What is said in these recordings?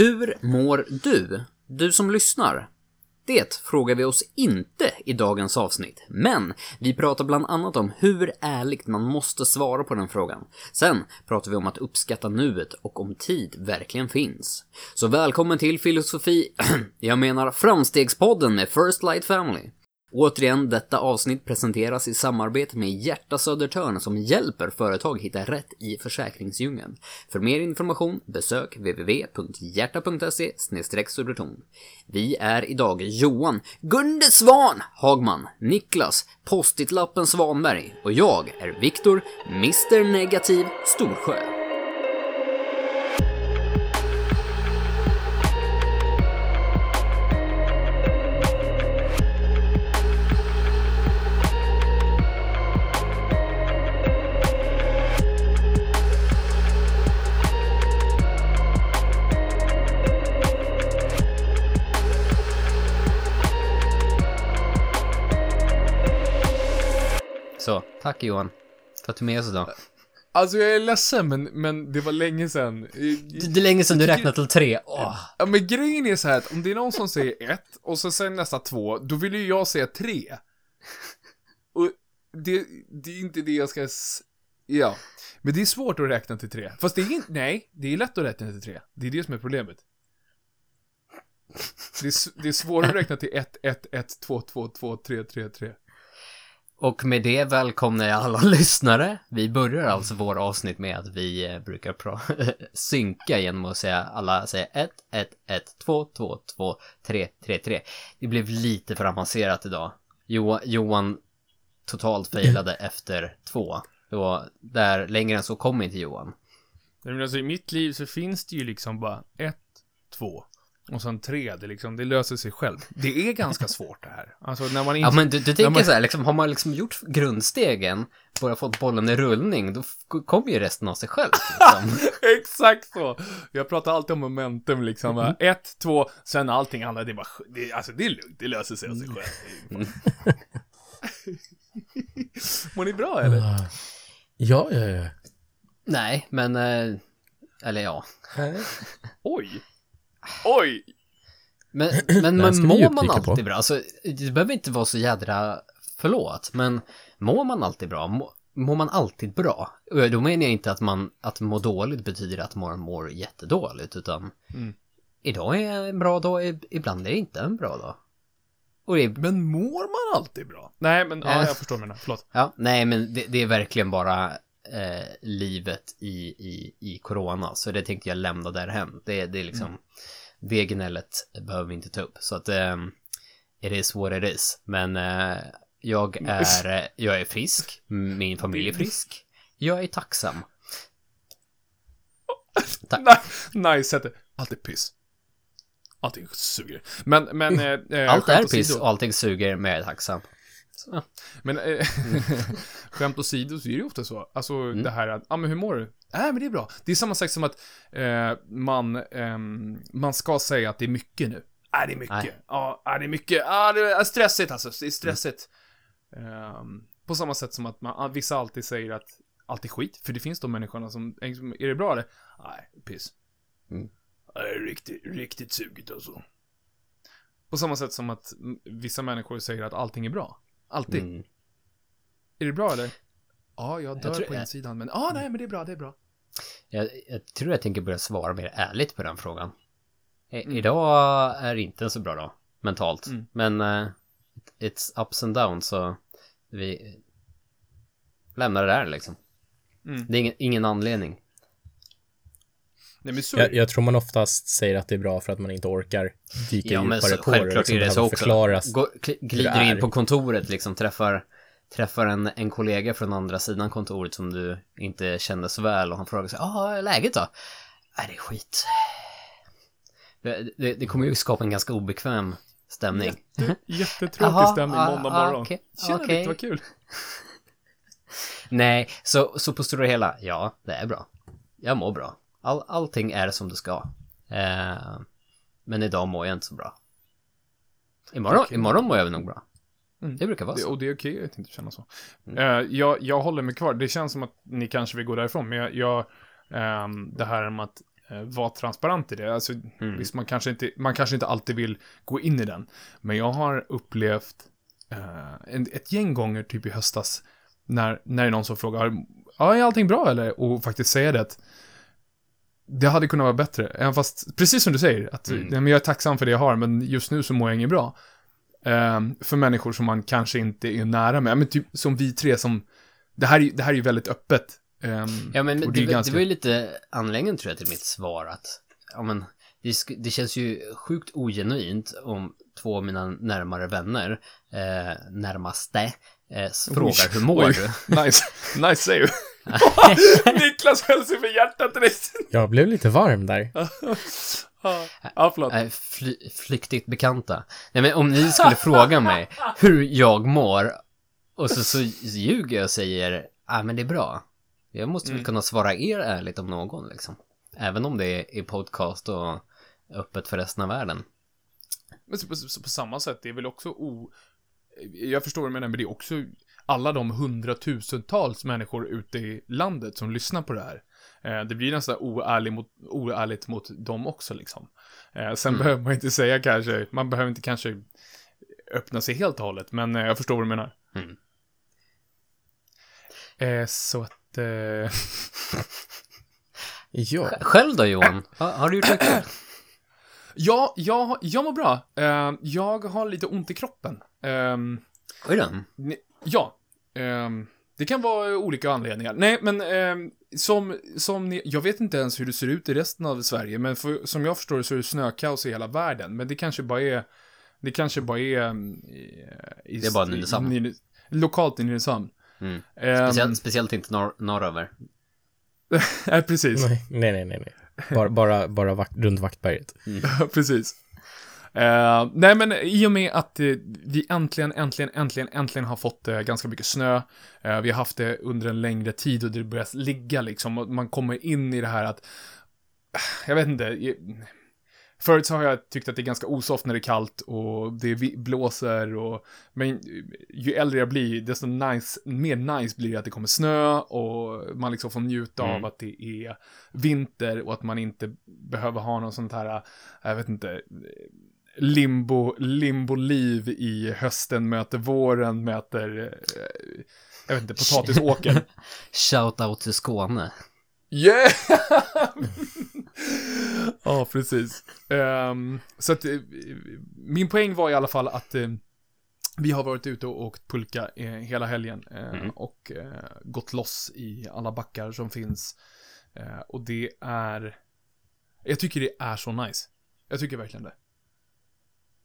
Hur mår du? Du som lyssnar? Det frågar vi oss inte i dagens avsnitt, men vi pratar bland annat om hur ärligt man måste svara på den frågan. Sen pratar vi om att uppskatta nuet och om tid verkligen finns. Så välkommen till Filosofi, jag menar Framstegspodden med First Light Family. Återigen, detta avsnitt presenteras i samarbete med Hjärta Södertörn som hjälper företag hitta rätt i försäkringsdjungeln. För mer information besök www.hjärta.se Södertorn. Vi är idag Johan Gunde Svan Hagman, Niklas Postitlappen Svanberg och jag är Viktor Mr Negativ Storsjö. Tack Johan. För att du är med oss idag. Alltså jag är ledsen, men, men det var länge sedan. Det, är länge sedan du räknat till tre. Åh. Ja, men grejen är så här att om det är någon som säger ett och så säger nästa två, då vill ju jag säga tre. Och det, det är inte det jag ska... Ja. Men det är svårt att räkna till tre. Fast det är inte... Nej, det är lätt att räkna till tre. Det är det som är problemet. Det är, det är svårare att räkna till ett, ett, ett, två, två, två, tre, tre, tre. Och med det välkomnar jag alla lyssnare. Vi börjar alltså vår avsnitt med att vi eh, brukar synka genom att säga alla säger 1, 1, 1, 2, 2, 2, 3, 3, 3. Det blev lite för avancerat idag. Jo, Johan totalt failade efter två. Och där längre än så kom inte Johan. Men alltså i mitt liv så finns det ju liksom bara ett, två, och sen tre, det, liksom, det löser sig själv. Det är ganska svårt det här. Alltså när man inte... Ja men du, du tänker man... så här, liksom, har man liksom gjort grundstegen, bara fått bollen i rullning, då kommer ju resten av sig själv. Liksom. Exakt så! Jag pratar alltid om momentum liksom. Mm. Ett, två, sen allting annat, det är bara, det, alltså det är lugnt, det löser sig av sig själv. Mår ni bra eller? Ja, ja, ja. Nej, men, eh, eller ja. Oj! Oj! Men, men, men mår man alltid på. bra? Alltså, det behöver inte vara så jädra, förlåt, men mår man alltid bra? Må, mår man alltid bra? Och då menar jag inte att man, att må dåligt betyder att man mår jättedåligt, utan mm. idag är en bra dag, ibland är det inte en bra dag. Det... Men mår man alltid bra? Nej, men ja, jag förstår menar, förlåt. Ja, nej, men det, det är verkligen bara eh, livet i, i, i corona. Så det tänkte jag lämna därhen. Det, det är liksom, mm. Det gnället behöver vi inte ta upp. Så att, eh, it is what it is. Men eh, jag är, jag är frisk, min familj är frisk. Jag är tacksam. Tack. nice, allt är piss. Allting suger. Men, men... Eh, Allt är piss och allting suger, men jag är tacksam. Så. Men eh, skämt åsido så är det ju ofta så. Alltså mm. det här att, ja ah, men hur mår du? Nej äh, men det är bra. Det är samma sak som att eh, man, eh, man ska säga att det är mycket nu. Nej, äh, det är mycket. Ja, äh, det är mycket. Ja, det är stressigt alltså. Det är stressigt. Mm. Um, på samma sätt som att man, vissa alltid säger att allt är skit. För det finns de människorna som, är det bra eller? Nej, piss. Mm. Det är riktigt, riktigt sugigt alltså. På samma sätt som att vissa människor säger att allting är bra. Alltid. Mm. Är det bra eller? Ja, jag dör jag tror, på insidan, men ja, ah, nej, men det är bra, det är bra. Jag, jag tror jag tänker börja svara mer ärligt på den frågan. Mm. Idag är det inte en så bra dag, mentalt. Mm. Men uh, it's ups and downs, så vi lämnar det där liksom. Mm. Det är ingen, ingen anledning. Nej, men jag, jag, tror man oftast säger att det är bra för att man inte orkar dyka ja, djupare så, på det. Självklart liksom är det så också. Förklaras Gå, glider in på kontoret, liksom träffar, träffar en, en kollega från andra sidan kontoret som du inte känner så väl och han frågar sig, ja, ah, läget då? Nej, det är skit. Det, det, det kommer ju skapa en ganska obekväm stämning. Jätte, jättetråkig Aha, stämning måndag morgon. Okay, Tjena okay. vad kul. Nej, så, så på stora hela, ja, det är bra. Jag mår bra. All, allting är som det ska. Eh, men idag mår jag inte så bra. Imorgon, okay. imorgon mår jag nog bra. Mm. Det brukar vara så. Det, och det är okej okay, att inte känna så. Mm. Uh, jag, jag håller mig kvar. Det känns som att ni kanske vill gå därifrån, men jag, jag um, det här med att eh, vara transparent i det. Alltså, mm. visst, man kanske, inte, man kanske inte alltid vill gå in i den. Men jag har upplevt eh, en, ett gäng gånger, typ i höstas, när, när det är någon som frågar, ja, är allting bra eller? Och faktiskt säga det att det hade kunnat vara bättre. Även fast, precis som du säger, att mm. men jag är tacksam för det jag har, men just nu så mår jag inget bra. Um, för människor som man kanske inte är nära med. Men typ som vi tre som, det här, det här är ju väldigt öppet. Um, ja, men det, det, ganska... det, var ju lite anledningen tror jag till mitt svar att, ja men, det, det känns ju sjukt ogenuint om två av mina närmare vänner, eh, närmaste, eh, frågar hur mår oj. du? Nice, nice save. Niklas höll sig för hjärtat direkt. Jag blev lite varm där. Ja, förlåt. Äh, fly, flyktigt bekanta. Nej, men om ni skulle fråga mig hur jag mår och så, så ljuger jag och säger, ja ah, men det är bra. Jag måste mm. väl kunna svara er ärligt om någon liksom. Även om det är podcast och öppet för resten av världen. Men på, på, på samma sätt, det är väl också o... Jag förstår vad du menar, men det är också alla de hundratusentals människor ute i landet som lyssnar på det här. Eh, det blir nästan oärlig mot, oärligt mot dem också liksom. Eh, sen mm. behöver man inte säga kanske, man behöver inte kanske öppna sig helt och hållet, men eh, jag förstår vad du menar. Mm. Eh, så att... Eh... ja. Själv då Johan? Har, har du gjort något Ja, jag, jag mår bra. Jag har lite ont i kroppen. Um, Oj då. Ja. Um, det kan vara olika anledningar. Nej, men um, som, som ni, jag vet inte ens hur det ser ut i resten av Sverige, men för, som jag förstår det så är det snökaos i hela världen. Men det kanske bara är, det kanske bara är... I, i, det är bara Nynäshamn. Lokalt i Nynäshamn. Mm. Speciellt, speciellt inte norr, norröver. nej, precis. Nej, nej, nej, nej. Bara, bara, bara vakt, runt Vaktberget. Mm. precis. Uh, nej, men i och med att uh, vi äntligen, äntligen, äntligen, äntligen har fått uh, ganska mycket snö. vi har haft det under en längre tid och det börjar ligga liksom. Och man kommer in i det här att, jag vet inte. Förut så har jag tyckt att det är ganska osoft när det är kallt och det blåser och... Men ju äldre jag blir, desto nice, mer nice blir det att det kommer snö och man liksom får njuta mm. av att det är vinter och att man inte behöver ha någon sånt här, jag vet inte, limbo, limbo-liv i hösten möter våren, möter, jag vet inte, potatisåker. Shout-out till Skåne. Yeah! ja, precis. Um, så att, uh, min poäng var i alla fall att uh, vi har varit ute och åkt pulka uh, hela helgen mm. och gått loss i alla backar som finns. och det är, jag tycker det är så nice. Jag tycker verkligen det.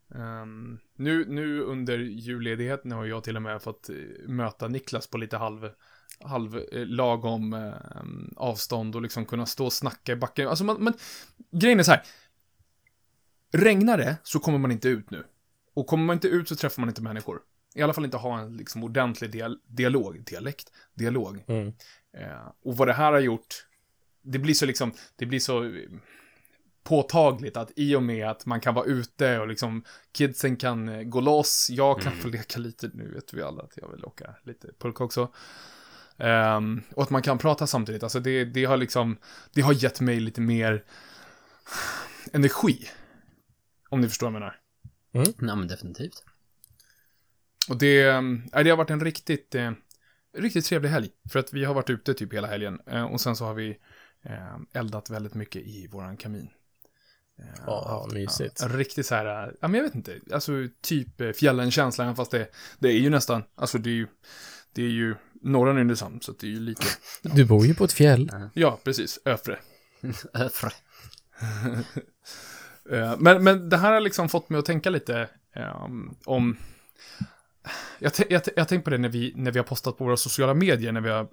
Um, nu, nu under julledigheten har jag till och med fått möta Niklas på lite halv halv eh, lagom eh, avstånd och liksom kunna stå och snacka i backen. Alltså man, man, grejen är så här. Regnar det så kommer man inte ut nu. Och kommer man inte ut så träffar man inte människor. I alla fall inte ha en liksom ordentlig dial dialog, dialekt, dialog. Mm. Eh, och vad det här har gjort, det blir så liksom, det blir så påtagligt att i och med att man kan vara ute och liksom kidsen kan eh, gå loss, jag kan mm. få leka lite, nu vet vi alla att jag vill åka lite pulka också. Um, och att man kan prata samtidigt, alltså det, det har liksom, det har gett mig lite mer energi. Om ni förstår vad jag menar. Mm. Ja, men definitivt. Och det, äh, det har varit en riktigt, eh, riktigt trevlig helg. För att vi har varit ute typ hela helgen. Eh, och sen så har vi eh, eldat väldigt mycket i våran kamin. Ja, mysigt. Ja, riktigt så här, ja men jag vet inte, alltså typ eh, fjällen-känsla, fast det, det är ju nästan, alltså det är ju, det är ju norra Nynäshamn, så det är ju lite... Du bor ju på ett fjäll. Ja, precis. Öfre. Öfre. Eh, men, men det här har liksom fått mig att tänka lite um, om... Jag, jag, jag tänkte på det när vi, när vi har postat på våra sociala medier, när vi har...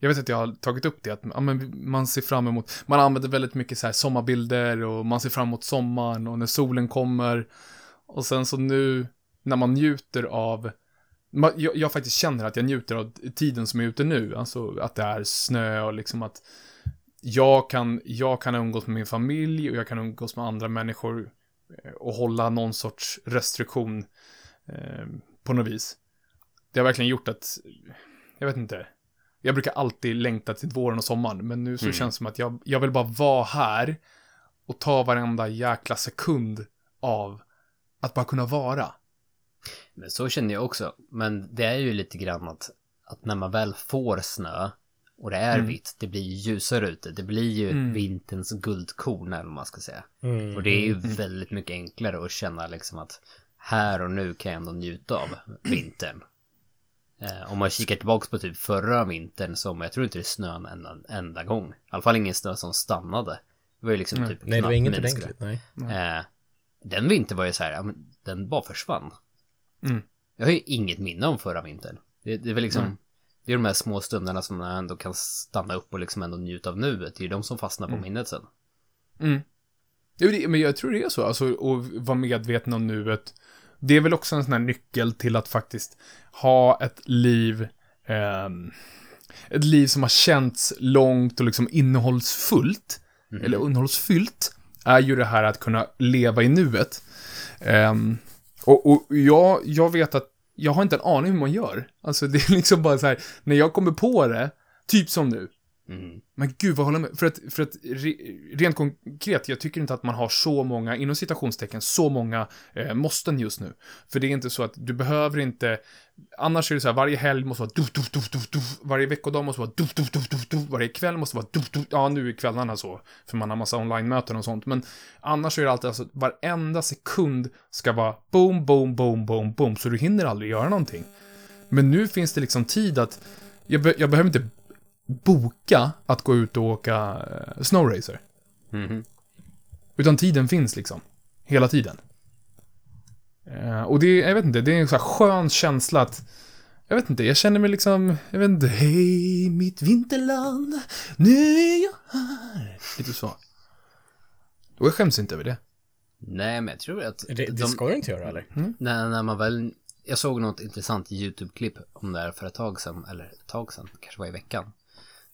Jag vet att jag har tagit upp det, att ja, men man ser fram emot... Man använder väldigt mycket så här sommarbilder och man ser fram emot sommaren och när solen kommer. Och sen så nu, när man njuter av jag, jag faktiskt känner att jag njuter av tiden som är ute nu. Alltså att det är snö och liksom att jag kan, jag kan umgås med min familj och jag kan umgås med andra människor eh, och hålla någon sorts restriktion eh, på något vis. Det har verkligen gjort att, jag vet inte, jag brukar alltid längta till våren och sommaren, men nu så mm. känns det som att jag, jag vill bara vara här och ta varenda jäkla sekund av att bara kunna vara. Men så känner jag också. Men det är ju lite grann att, att när man väl får snö och det är mm. vitt, det blir ljusare ute. Det blir ju mm. vinterns guldkorn eller vad man ska säga. Mm. Och det är ju väldigt mycket enklare att känna liksom att här och nu kan jag ändå njuta av vintern. Eh, om man kikar tillbaka på typ förra vintern som jag tror inte det snöade en enda, enda gång. I alla fall ingen snö som stannade. Det var ju liksom typ Nej, det var inget ordentligt, nej. Eh, den vintern var ju så här, ja, men den bara försvann. Mm. Jag har ju inget minne om förra vintern. Det, det är väl liksom, mm. det är de här små stunderna som man ändå kan stanna upp och liksom ändå njuta av nuet. Det är ju de som fastnar på mm. minnet sen. Mm. Men jag tror det är så, alltså att vara medveten om nuet. Det är väl också en sån här nyckel till att faktiskt ha ett liv, eh, ett liv som har känts långt och liksom innehållsfullt, mm. eller innehållsfyllt, är ju det här att kunna leva i nuet. Um, och, och jag, jag vet att jag har inte en aning hur man gör. Alltså det är liksom bara så här, när jag kommer på det, typ som nu. Mm. Men gud vad håller med? För att, för att re, rent konkret, jag tycker inte att man har så många, inom citationstecken, så många eh, måsten just nu. För det är inte så att du behöver inte, annars är det så här, varje helg måste vara duf, duf, duf, duf, duf, varje veckodag måste vara duf, duf, duf, duf, duf, varje kväll måste vara duf, duf, ja nu är kvällarna så, för man har massa online-möten och sånt, men annars är det alltid alltså, varenda sekund ska vara boom, boom, boom, boom, boom, så du hinner aldrig göra någonting. Men nu finns det liksom tid att, jag, be, jag behöver inte boka att gå ut och åka eh, snowracer. Mm -hmm. Utan tiden finns liksom. Hela tiden. Eh, och det, jag vet inte, det är en sån här skön känsla att jag vet inte, jag känner mig liksom, jag vet inte, hej mitt vinterland, nu är jag här. Lite så. Och jag skäms inte över det. Nej, men jag tror att... Det, det de, ska du inte göra, eller? Mm. När, när man väl... Jag såg något intressant YouTube-klipp om det här för ett tag sedan, eller ett tag sedan, kanske var i veckan.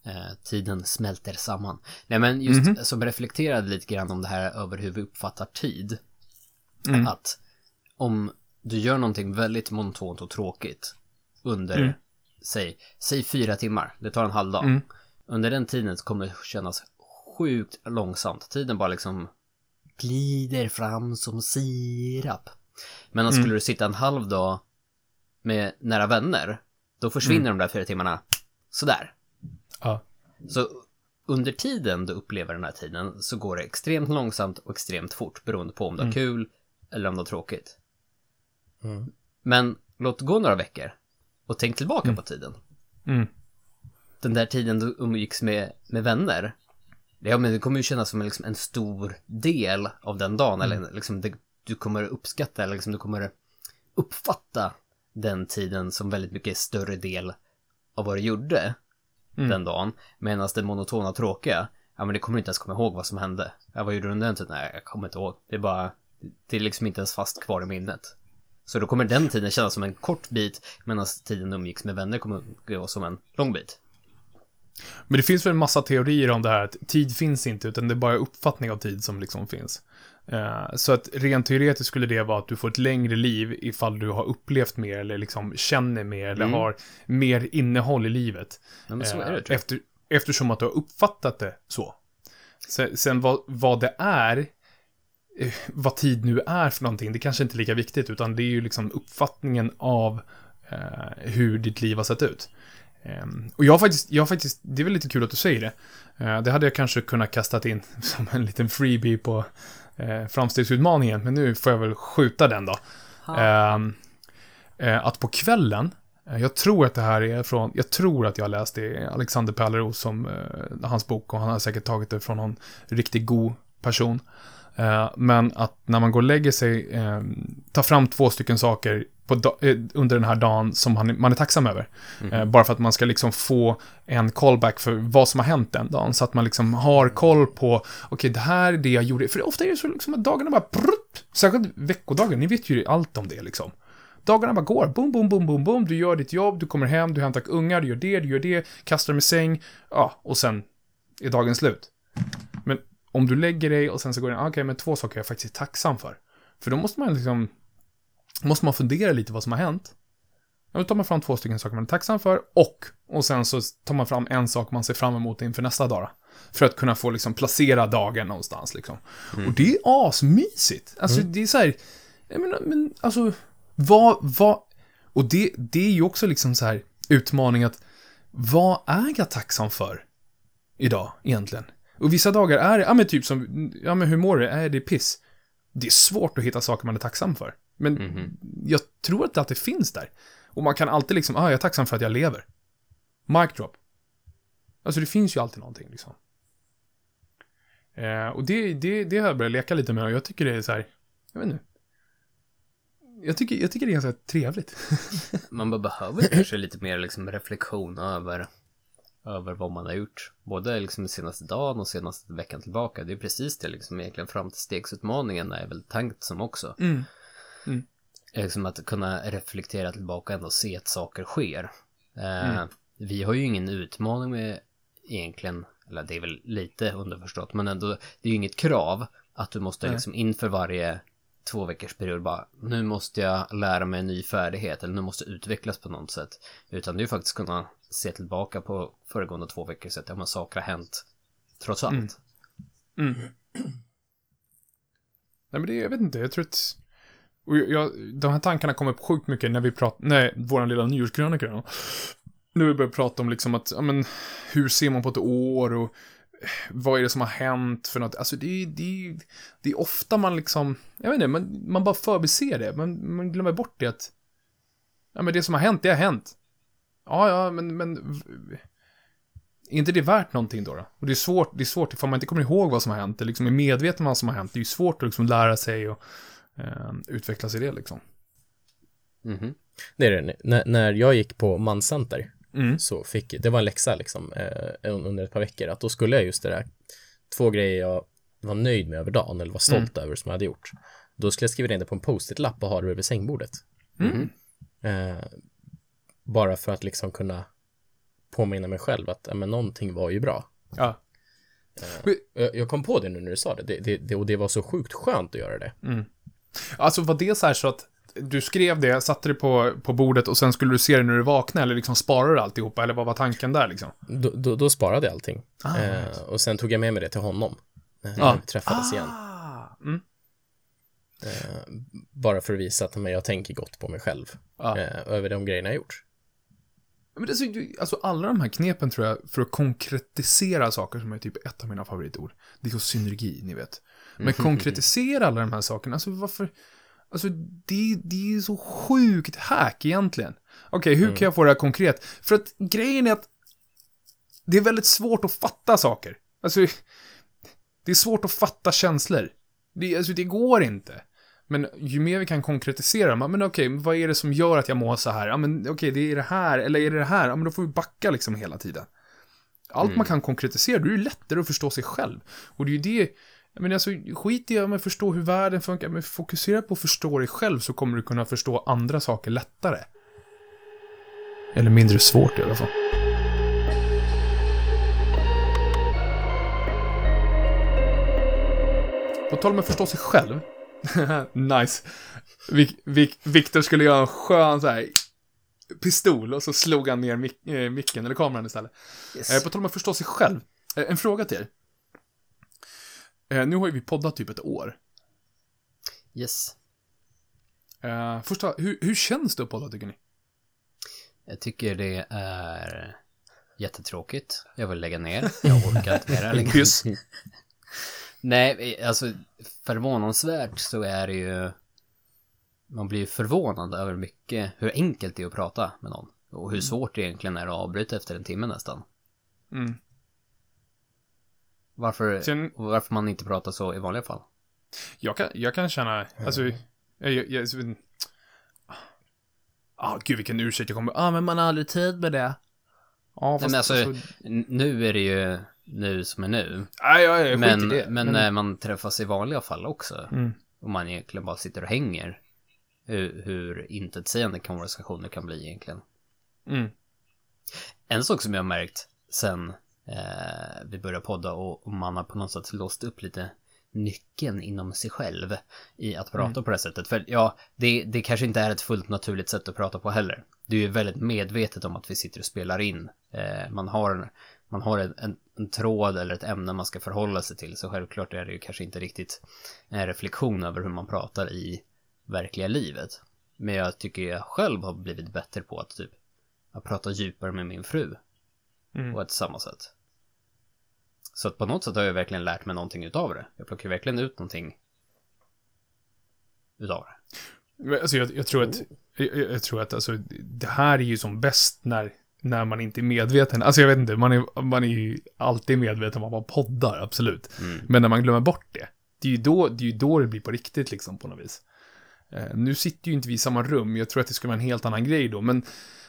Eh, tiden smälter samman. Nej men just mm -hmm. som reflekterade lite grann om det här över hur vi uppfattar tid. Mm. Att om du gör någonting väldigt monotont och tråkigt under, mm. säg, säg fyra timmar, det tar en halv dag. Mm. Under den tiden så kommer det kännas sjukt långsamt. Tiden bara liksom glider fram som sirap. Men mm. skulle du sitta en halv dag med nära vänner, då försvinner mm. de där fyra timmarna sådär. Ja. Så under tiden du upplever den här tiden så går det extremt långsamt och extremt fort beroende på om du har mm. kul eller om du har tråkigt. Mm. Men låt gå några veckor och tänk tillbaka mm. på tiden. Mm. Den där tiden du umgicks med, med vänner. Ja, men det kommer ju kännas som en, liksom, en stor del av den dagen. Eller mm. liksom det, du kommer uppskatta, eller liksom du kommer uppfatta den tiden som väldigt mycket större del av vad du gjorde mm. den dagen. Medan det monotona tråkiga, ja men det kommer inte ens komma ihåg vad som hände. Ja, vad gjorde du under den tiden? Nej, jag kommer inte ihåg. Det är bara, det är liksom inte ens fast kvar i minnet. Så då kommer den tiden kännas som en kort bit, medan tiden umgicks med vänner kommer gå som en lång bit. Men det finns väl en massa teorier om det här att tid finns inte, utan det är bara uppfattning av tid som liksom finns. Eh, så att rent teoretiskt skulle det vara att du får ett längre liv ifall du har upplevt mer eller liksom känner mer eller mm. har mer innehåll i livet. Ja, det, jag. Efter, eftersom att du har uppfattat det så. Sen, sen vad, vad det är, eh, vad tid nu är för någonting, det kanske inte är lika viktigt, utan det är ju liksom uppfattningen av eh, hur ditt liv har sett ut. Eh, och jag har faktiskt, jag har faktiskt, det är väl lite kul att du säger det. Eh, det hade jag kanske kunnat kastat in som en liten freebie på eh, framstegsutmaningen, men nu får jag väl skjuta den då. Ehm, eh, att på kvällen, eh, jag tror att det här är från, jag tror att jag har läst det Alexander Pärleros som, eh, hans bok, och han har säkert tagit det från någon riktigt god person. Eh, men att när man går och lägger sig, eh, ta fram två stycken saker eh, under den här dagen som man, är tacksam över. Mm. bara för att man ska liksom få en callback för vad som har hänt den dagen. Så att man liksom har koll på, okej, okay, det här är det jag gjorde. För ofta är det så liksom att dagarna bara, prutt, särskilt veckodagen, ni vet ju allt om det liksom. Dagarna bara går, boom, boom, boom, boom, boom, du gör ditt jobb, du kommer hem, du hämtar ungar, du gör det, du gör det, kastar dem i säng, ja, och sen är dagen slut. Men om du lägger dig och sen så går det, ah, okej, okay, men två saker jag faktiskt är tacksam för. För då måste man liksom, måste man fundera lite vad som har hänt. då tar man fram två stycken saker man är tacksam för och, och sen så tar man fram en sak man ser fram emot inför nästa dag. För att kunna få liksom placera dagen någonstans liksom. Mm. Och det är asmysigt. Alltså mm. det är så här, jag menar, men alltså, vad, vad, och det, det är ju också liksom så här utmaning att, vad är jag tacksam för idag egentligen? Och vissa dagar är det, ja men typ som, ja men hur mår du? Är det piss? Det är svårt att hitta saker man är tacksam för. Men mm -hmm. jag tror att det finns där. Och man kan alltid liksom, ah, jag är tacksam för att jag lever. Mic drop. Alltså det finns ju alltid någonting liksom. Eh, och det, det, det har jag börjat leka lite med och jag tycker det är så här, jag vet inte. Jag tycker, jag tycker det är ganska trevligt. man behöver kanske lite mer liksom reflektion över, över vad man har gjort. Både liksom senaste dagen och senaste veckan tillbaka. Det är precis det liksom egentligen framstegsutmaningen är väl tänkt som också. Mm. Mm. Liksom att kunna reflektera tillbaka och ändå se att saker sker. Eh, mm. Vi har ju ingen utmaning med egentligen, eller det är väl lite underförstått, men ändå, det är ju inget krav att du måste liksom inför varje två veckors period bara, nu måste jag lära mig en ny färdighet eller nu måste jag utvecklas på något sätt. Utan det är ju faktiskt kunna se tillbaka på föregående två veckor och säga att ja, men saker har hänt trots allt. Mm. Mm. Nej men det, jag vet inte, jag tror att och jag, de här tankarna kommer upp sjukt mycket när vi pratar, nej, våran lilla nyårskrönika. När vi börjar prata om liksom att, ja men, hur ser man på ett år och eh, vad är det som har hänt för något? Alltså det, det, det är ofta man liksom, jag vet inte, man, man bara förbiser det. Man, man glömmer bort det att, ja men det som har hänt, det har hänt. Ja, ja, men, men är inte det värt någonting då? då? Och det är svårt, det är svårt, ifall man inte kommer ihåg vad som har hänt, eller liksom är medveten om vad som har hänt, det är ju svårt att liksom lära sig och eh, utvecklas i det liksom. Mm -hmm. Det är det, N när jag gick på manscenter mm. så fick, det var en läxa liksom eh, under ett par veckor, att då skulle jag just det där, två grejer jag var nöjd med över dagen, eller var stolt mm. över som jag hade gjort. Då skulle jag skriva in det på en post-it-lapp och ha det över sängbordet. Mm. Eh, bara för att liksom kunna påminna mig själv att men någonting var ju bra. Ja. Eh, jag kom på det nu när du sa det, det, det, det och det var så sjukt skönt att göra det. Mm. Alltså var det så här så att du skrev det, satte det på, på bordet och sen skulle du se det när du vaknade eller liksom sparade alltihopa eller vad var tanken där liksom? Då, då, då sparade jag allting. Ah, eh, och sen tog jag med mig det till honom. När ah. vi träffades ah. igen. Mm. Eh, bara för att visa att men, jag tänker gott på mig själv. Ah. Eh, över de grejerna jag gjort. Men det, alltså alla de här knepen tror jag, för att konkretisera saker som är typ ett av mina favoritord. Det är så synergi, ni vet. Men mm. konkretisera alla de här sakerna, alltså varför? Alltså det, det är så sjukt hack egentligen. Okej, okay, hur mm. kan jag få det här konkret? För att grejen är att det är väldigt svårt att fatta saker. Alltså, det är svårt att fatta känslor. Det, alltså, det går inte. Men ju mer vi kan konkretisera, men okej, okay, vad är det som gör att jag mår så här? Ja, men okej, okay, det är det här, eller är det det här? Ja, men då får vi backa liksom hela tiden. Allt mm. man kan konkretisera, då är det lättare att förstå sig själv. Och det är ju det, men alltså, skit i att förstå hur världen funkar, men fokusera på att förstå dig själv så kommer du kunna förstå andra saker lättare. Eller mindre svårt i alla fall. På tal om att förstå sig själv. nice. Vik Vik Victor skulle göra en skön så här pistol och så slog han ner mic äh, micken, eller kameran istället. Yes. Eh, på tal om att förstå sig själv. Eh, en fråga till er. Eh, nu har ju vi poddat typ ett år. Yes. Eh, första, hur, hur känns det att podda tycker ni? Jag tycker det är jättetråkigt. Jag vill lägga ner. Jag orkar inte mer längre. Nej, alltså förvånansvärt så är det ju... Man blir förvånad över mycket, hur enkelt det är att prata med någon. Och hur svårt det egentligen är att avbryta efter en timme nästan. Mm. Varför, Sen, varför man inte pratar så i vanliga fall? Jag kan, jag kan känna, alltså, jag, jag, jag, ah, gud vilken ursäkt jag kommer, ah, men man har aldrig tid med det. Ja, fast, Nej, men alltså, alltså, nu är det ju nu som är nu. Nej, jag, jag men, det. men när man träffas i vanliga fall också, mm. och man egentligen bara sitter och hänger, hur, hur intetsägande konversationer kan bli egentligen. Mm. En sak som jag har märkt sen eh, vi började podda och, och man har på något sätt låst upp lite nyckeln inom sig själv i att prata mm. på det sättet. För ja, det, det kanske inte är ett fullt naturligt sätt att prata på heller. Du är ju väldigt medvetet om att vi sitter och spelar in. Eh, man har, man har en, en, en, tråd eller ett ämne man ska förhålla sig till. Så självklart är det ju kanske inte riktigt en reflektion över hur man pratar i verkliga livet. Men jag tycker jag själv har blivit bättre på att typ att prata djupare med min fru. Mm. På ett samma sätt. Så att på något sätt har jag verkligen lärt mig någonting utav det. Jag plockar verkligen ut någonting utav det. Alltså jag, jag tror att, jag, jag, tror att alltså, det här är ju som bäst när, när man inte är medveten. Alltså jag vet inte, man är, man är ju alltid medveten om att man poddar, absolut. Mm. Men när man glömmer bort det, det är ju då det, är då det blir på riktigt liksom på något vis. Eh, nu sitter ju inte vi i samma rum, jag tror att det skulle vara en helt annan grej då, men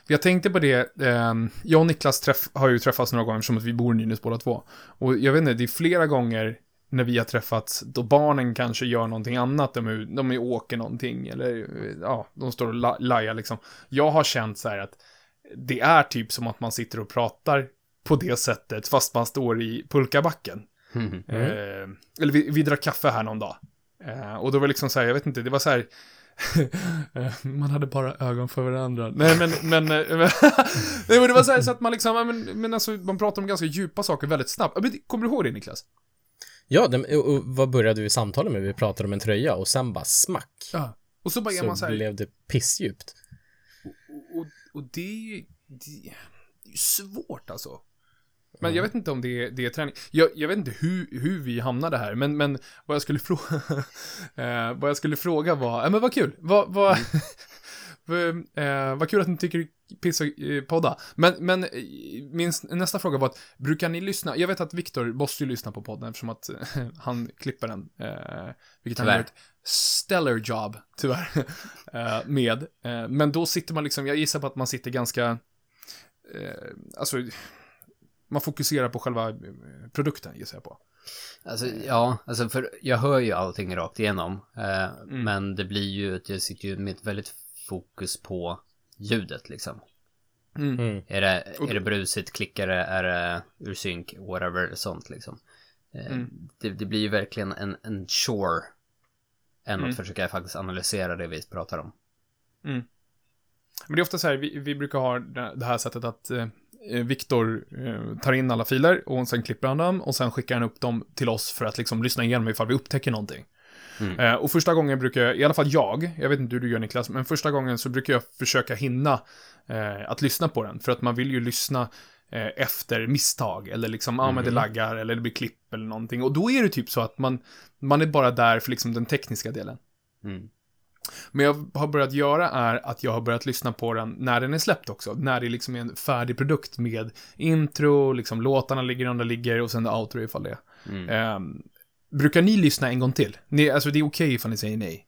jag tänkte på det, eh, jag och Niklas träff, har ju träffats några gånger som att vi bor i Nynäs båda två. Och jag vet inte, det är flera gånger när vi har träffats då barnen kanske gör någonting annat, de, är, de är åker någonting eller ja, de står och lajar liksom. Jag har känt så här att det är typ som att man sitter och pratar på det sättet fast man står i pulkabacken. Mm. Eh, eller vi, vi drack kaffe här någon dag. Eh, och då var det liksom så här, jag vet inte, det var så här, man hade bara ögon för varandra. Nej men, men, eh, nej, men det var så, här, så att man liksom, men, men alltså, man pratar om ganska djupa saker väldigt snabbt. Kommer du ihåg det Niklas? Ja, det, och, och vad började vi samtala med? Vi pratade om en tröja och sen bara smack. Ja. Och så bara så, man så här... blev det pissdjupt. Och, och, och det, det, det är svårt alltså. Men jag vet inte om det är, det är träning. Jag, jag vet inte hur, hur vi hamnade här, men, men vad jag skulle fråga, eh, vad jag skulle fråga var, ja men vad kul, vad, vad, mm. eh, vad kul att ni tycker piss och eh, podda. Men, men eh, min nästa fråga var att, brukar ni lyssna, jag vet att Viktor måste ju lyssna på podden eftersom att han klipper den, eh, vilket tyvärr. han gör ett stellar job, tyvärr, eh, med. Eh, men då sitter man liksom, jag gissar på att man sitter ganska, alltså, man fokuserar på själva eh, produkten, gissar jag på. Alltså, ja, alltså för jag hör ju allting rakt igenom. Eh, mm. Men det blir ju att jag sitter ju med ett väldigt fokus på ljudet liksom. Mm. mm. Är, det, är det brusigt, klickar det, är det ur synk, whatever, sånt liksom. Eh, mm. det, det, blir ju verkligen en, en chore. Än att mm. försöka faktiskt analysera det vi pratar om. Mm. Men det är ofta så här, vi, vi brukar ha det här sättet att Eh, Viktor eh, tar in alla filer och sen klipper han dem och sen skickar han upp dem till oss för att liksom lyssna igenom ifall vi upptäcker någonting. Mm. Eh, och första gången brukar jag, i alla fall jag, jag vet inte hur du gör Niklas, men första gången så brukar jag försöka hinna eh, att lyssna på den. För att man vill ju lyssna eh, efter misstag, eller liksom, ja ah, men det mm. laggar, eller det blir klipp eller någonting. Och då är det typ så att man, man är bara där för liksom den tekniska delen. Mm. Men jag har börjat göra är att jag har börjat lyssna på den när den är släppt också. När det liksom är en färdig produkt med intro, liksom låtarna ligger där de ligger och sen outro ifall det mm. um, Brukar ni lyssna en gång till? Ni, alltså det är okej okay ifall ni säger nej.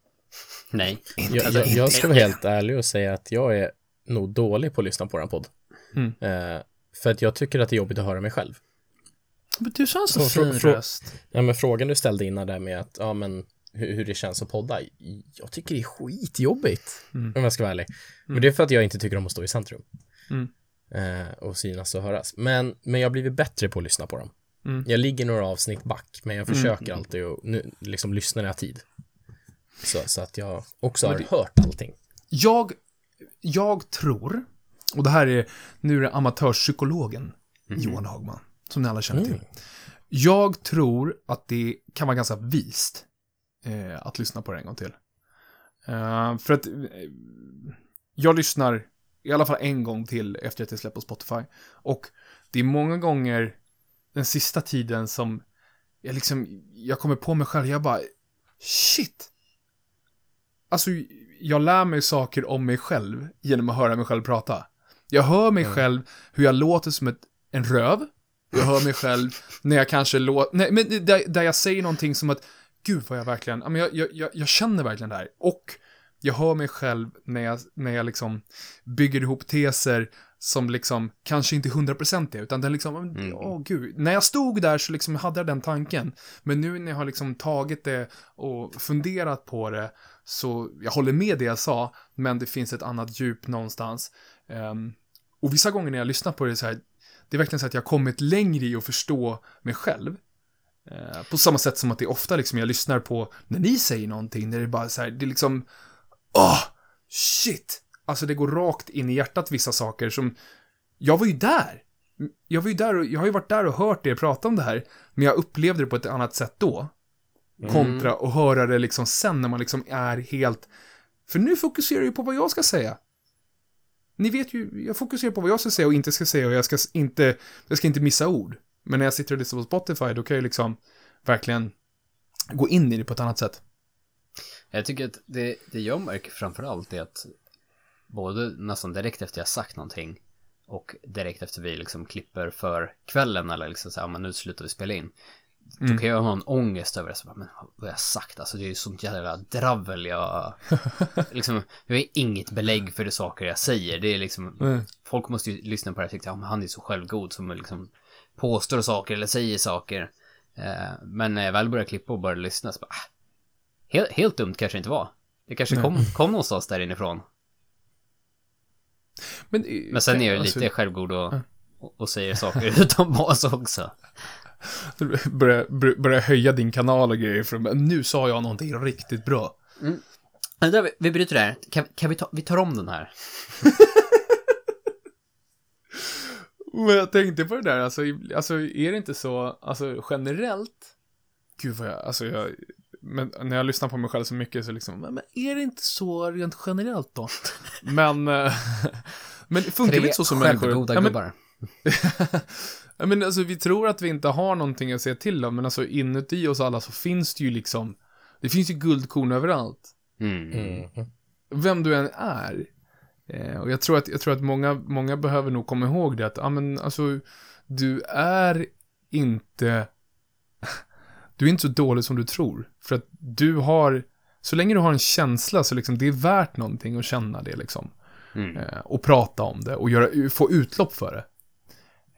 Nej. Jag, jag, jag, ska vara helt ärlig och säga att jag är nog dålig på att lyssna på den podd. Mm. Uh, för att jag tycker att det är jobbigt att höra mig själv. Men du sa en så fin röst. Ja, men frågan du ställde innan där med att, ja men hur, hur det känns att podda. Jag tycker det är skitjobbigt, mm. om jag ska vara ärlig. Mm. Men det är för att jag inte tycker om att stå i centrum. Mm. Eh, och synas och höras. Men, men jag har blivit bättre på att lyssna på dem. Mm. Jag ligger några avsnitt back, men jag mm. försöker alltid att nu, liksom lyssna när jag har tid. Så, så att jag också har det, hört allting. Jag, jag tror, och det här är, nu är det amatörpsykologen mm. Johan Hagman, som ni alla känner till. Jag tror att det kan vara ganska vist eh, att lyssna på det en gång till. Uh, för att eh, jag lyssnar i alla fall en gång till efter att jag släppt på Spotify. Och det är många gånger den sista tiden som jag liksom, jag kommer på mig själv, jag bara, shit. Alltså, jag lär mig saker om mig själv genom att höra mig själv prata. Jag hör mig mm. själv hur jag låter som ett, en röv. Jag hör mig själv när jag kanske låter, nej men där, där jag säger någonting som att gud vad jag verkligen, jag, jag, jag, jag känner verkligen det här. Och jag hör mig själv när jag, när jag liksom bygger ihop teser som liksom kanske inte 100% är, utan den liksom, åh mm. oh, gud. När jag stod där så liksom hade jag den tanken. Men nu när jag har liksom tagit det och funderat på det, så jag håller med det jag sa, men det finns ett annat djup någonstans. Um, och vissa gånger när jag lyssnar på det så här, det är verkligen så att jag har kommit längre i att förstå mig själv. Eh, på samma sätt som att det är ofta liksom jag lyssnar på när ni säger någonting, när det bara så här, det är liksom, åh, shit. Alltså det går rakt in i hjärtat vissa saker som, jag var ju där. Jag var ju där och, jag har ju varit där och hört er prata om det här, men jag upplevde det på ett annat sätt då. Kontra att höra det liksom sen när man liksom är helt, för nu fokuserar jag ju på vad jag ska säga. Ni vet ju, jag fokuserar på vad jag ska säga och inte ska säga och jag ska inte, jag ska inte missa ord. Men när jag sitter och lyssnar på Spotify, då kan jag liksom verkligen gå in i det på ett annat sätt. Jag tycker att det, det jag märker framförallt är att både nästan direkt efter jag sagt någonting och direkt efter vi liksom klipper för kvällen eller liksom så här, "Ja, men nu slutar vi spela in. Då kan jag ha en ångest över det, så bara, men vad har jag sagt? Alltså det är ju sånt jävla dravel jag... liksom, jag har inget belägg för de saker jag säger. Det är liksom, Mm. folk måste ju lyssna på det och tycka, ja men han är så självgod som liksom påstår saker eller säger saker. Eh, men när jag väl börjar klippa och börjar lyssna så bara, ah, helt, helt dumt kanske det inte var. Det kanske kom, kom någonstans där inifrån. Men, Men sen är jag alltså, lite självgod och, och, och säger saker utan bas också. Börja, bör- börja höja din kanal och grejer för nu sa jag någonting riktigt bra. Vänta, vi, vi bryter där. Kan, kan vi ta, vi tar om den här? Men jag tänkte på det där, alltså, alltså är det inte så, alltså generellt, gud vad jag, alltså jag, men när jag lyssnar på mig själv så mycket så liksom, men är det inte så rent generellt då? men, eh, men det funkar väl inte så som människor? självgoda Ja, men- gubbar. Ja, men alltså vi tror att vi inte har någonting att säga till om, men alltså inuti oss alla så finns det ju liksom, det finns ju guldkorn överallt. Mm. Mm. Vem du än är. Eh, och jag tror att, jag tror att många, många behöver nog komma ihåg det att, ja men alltså, du är inte, du är inte så dålig som du tror. För att du har, så länge du har en känsla så liksom, det är värt någonting att känna det liksom. Mm. Eh, och prata om det och göra, få utlopp för det.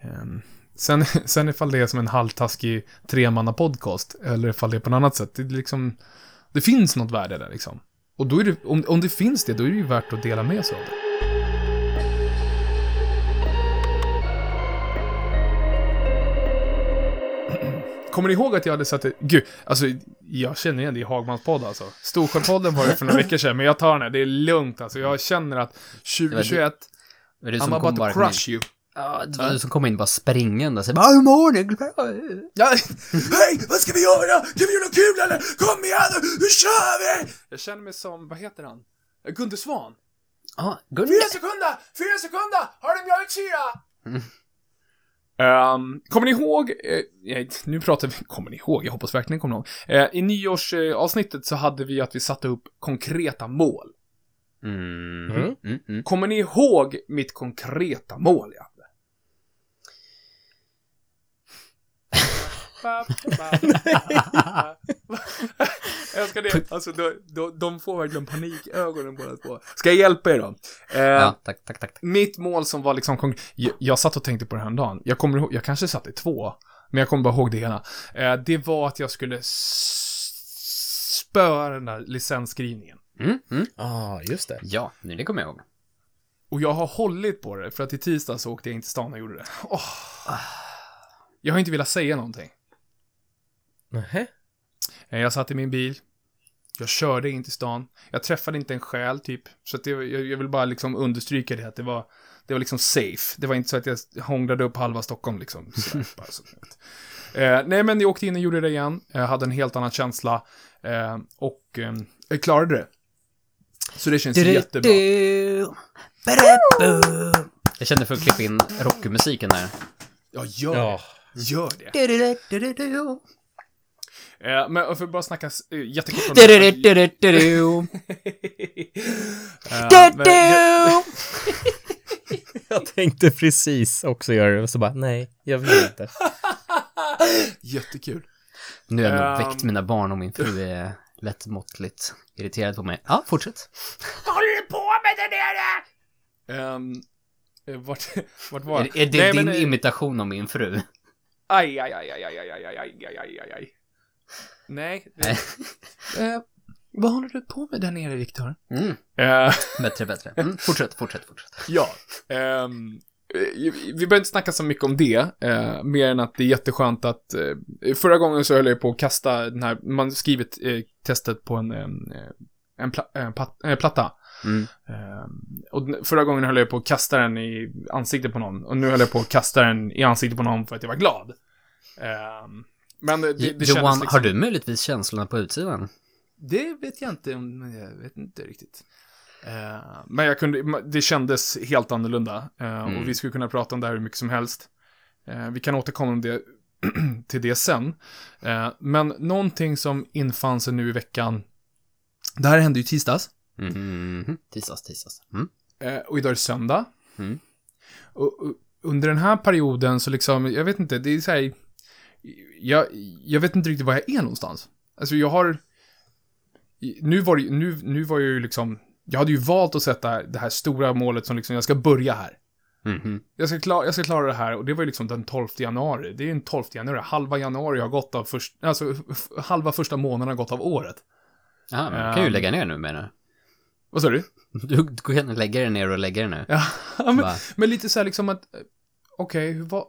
Ehm, sen, sen ifall det är som en halvtaskig tremanna podcast eller ifall det är på något annat sätt, det liksom, det finns något värde där liksom. Och då är det, om, om det finns det, då är det ju värt att dela med sig av det. Kommer ni ihåg att jag hade satt det, gud, alltså jag känner igen det i Hagmans podd alltså. Storsjöpodden var det för några veckor sedan, men jag tar den här, det är lugnt alltså. Jag känner att 2021, Det du I'm about to bara crush you. Ja, det var du som kom in bara springande och bara, hur mår ni? Ja, hej, vad ska vi göra? Kan vi göra något kul eller? Kom igen nu, nu kör vi! Jag känner mig som, vad heter han? Gunde Svan. Ja, Gunnar. Fyra sekunder, fyra sekunder, har du mjölksyra? Um, kommer ni ihåg, eh, eh, nu pratar vi, kommer ni ihåg, jag hoppas verkligen ni kommer ihåg. Eh, I nyårsavsnittet avsnittet så hade vi att vi satte upp konkreta mål. Mm. Mm. Mm. Mm. Kommer ni ihåg mitt konkreta mål jag hade? Jag älskar det. Alltså, de, de, de får verkligen panikögonen båda två. Ska jag hjälpa er då? Eh, Ja, tack, tack, tack. Mitt mål som var liksom, jag, jag satt och tänkte på det här dagen. Jag kommer ihåg, jag kanske satte två, men jag kommer bara ihåg det ena. Eh, det var att jag skulle spöa den där licensskrivningen. Mm. Mm. Ah, just det. Ja, nu det kommer jag ihåg. Och jag har hållit på det, för att i tisdags så åkte jag in till stan och gjorde det. Åh. Jag har inte velat säga någonting. Nähä? Eh, Jag satt i min bil. Jag körde in till stan. Jag träffade inte en själ, typ. Så att det, jag, jag vill bara liksom understryka det, att det var, det var liksom safe. Det var inte så att jag hånglade upp halva Stockholm, liksom. Sådär, eh, nej, men jag åkte in och gjorde det igen. Jag hade en helt annan känsla. Eh, och eh, jag klarade det. Så det känns jättebra. Jag kände för att klippa in rockmusiken där. Ja, gör Ja. det. Gör det. Eh, men för att bara snacka eh, jättekort om det. Eh, det- Jag tänkte precis också göra det, och så bara, nej, jag vill inte. Jättekul. Nu har jag nog Ehm. väckt mina barn och min fru är lätt måttligt irriterad på mig. Ja, fortsätt. Vad håller du på med där nere? Um, vart, vart var Är, är det Nej, din men, eh, imitation av min fru? Aj, aj, aj, aj, aj, aj, aj, aj, aj, aj, aj, aj. Nej. Eh, vad håller du på med där nere, Viktor? Mm. Eh, Bättre, bättre. Mm. Fortsätt, fortsätt, fortsätt. ja. ehm, vi behöver inte snacka så mycket om det, eh, mer än att det är jätteskönt att, eh, förra gången så höll jag på att kasta den här, man skrivit eh, testet på en, en, en, pla, en pat, platta. Mm. Eh, och förra gången höll jag på att kasta den i ansiktet på någon, och nu höll jag på att kasta den i ansiktet på någon för att jag var glad. Men det, det Johan, liksom, har du möjligtvis känslorna på utsidan? Det vet jag inte, om jag vet inte riktigt. Uh, men jag kunde, det kändes helt annorlunda. Uh, mm. Och vi skulle kunna prata om det här hur mycket som helst. Uh, vi kan återkomma om det, till det sen. men någonting som infann sig nu i veckan. Det här hände ju tisdags. Mm. Tisdags, tisdags. Mm. och idag är det söndag. Mm. Och, och, under den här perioden så liksom, jag vet inte, det är så här. Jag, jag vet inte riktigt var jag är någonstans. Alltså jag har nu var, det, nu, nu var jag ju liksom, jag hade ju valt att sätta det här stora målet som liksom, jag ska börja här. Mm -hmm. jag, ska klara, jag ska klara det här och det var ju liksom den 12 januari. Det är ju den 12 januari, halva januari har gått av först, alltså halva första månaden har gått av året. Ja, men um, kan ju ehm. lägga ner nu menar du? Vad sa du? Du går gärna lägga det ner och lägga det nu. Ja, men, men, lite så här liksom att, okej, okay, vad,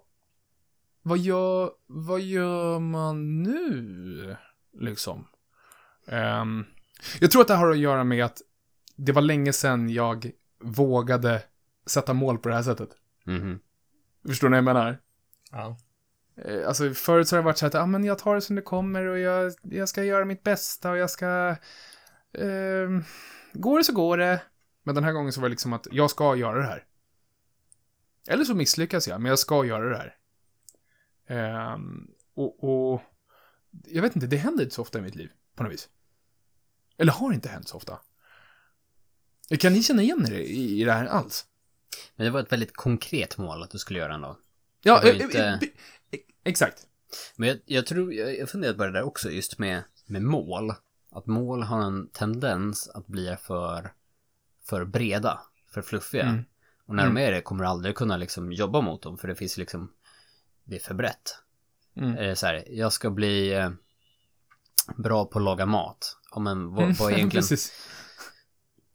vad gör, vad gör man nu? Liksom. Um, jag tror att det har att göra med att det var länge sedan jag vågade sätta mål på det här sättet. Mm -hmm. Förstår ni vad jag menar? Ja. Eh, alltså förut så har det varit så att, ja ah, men jag tar det som det kommer och jag, jag ska göra mitt bästa och jag ska... Eh, går det så går det. Men den här gången så var det liksom att jag ska göra det här. Eller så misslyckas jag, men jag ska göra det här. Eh, och, och, jag vet inte, det händer inte så ofta i mitt liv, på något vis. Eller har inte hänt så ofta. Kan ni känna igen er i, i det här alls? Men det var ett väldigt konkret mål att du skulle göra ändå. Ja, äh, inte... äh, exakt. Men jag, jag tror, jag, jag funderat på det där också just med, med mål. Att mål har en tendens att bli för, för breda, för fluffiga. Mm. Och när mm. de är det kommer du aldrig kunna liksom jobba mot dem för det finns liksom, det är för brett. Mm. Är det så här, jag ska bli eh, bra på att laga mat. Ja men vad, vad är egentligen...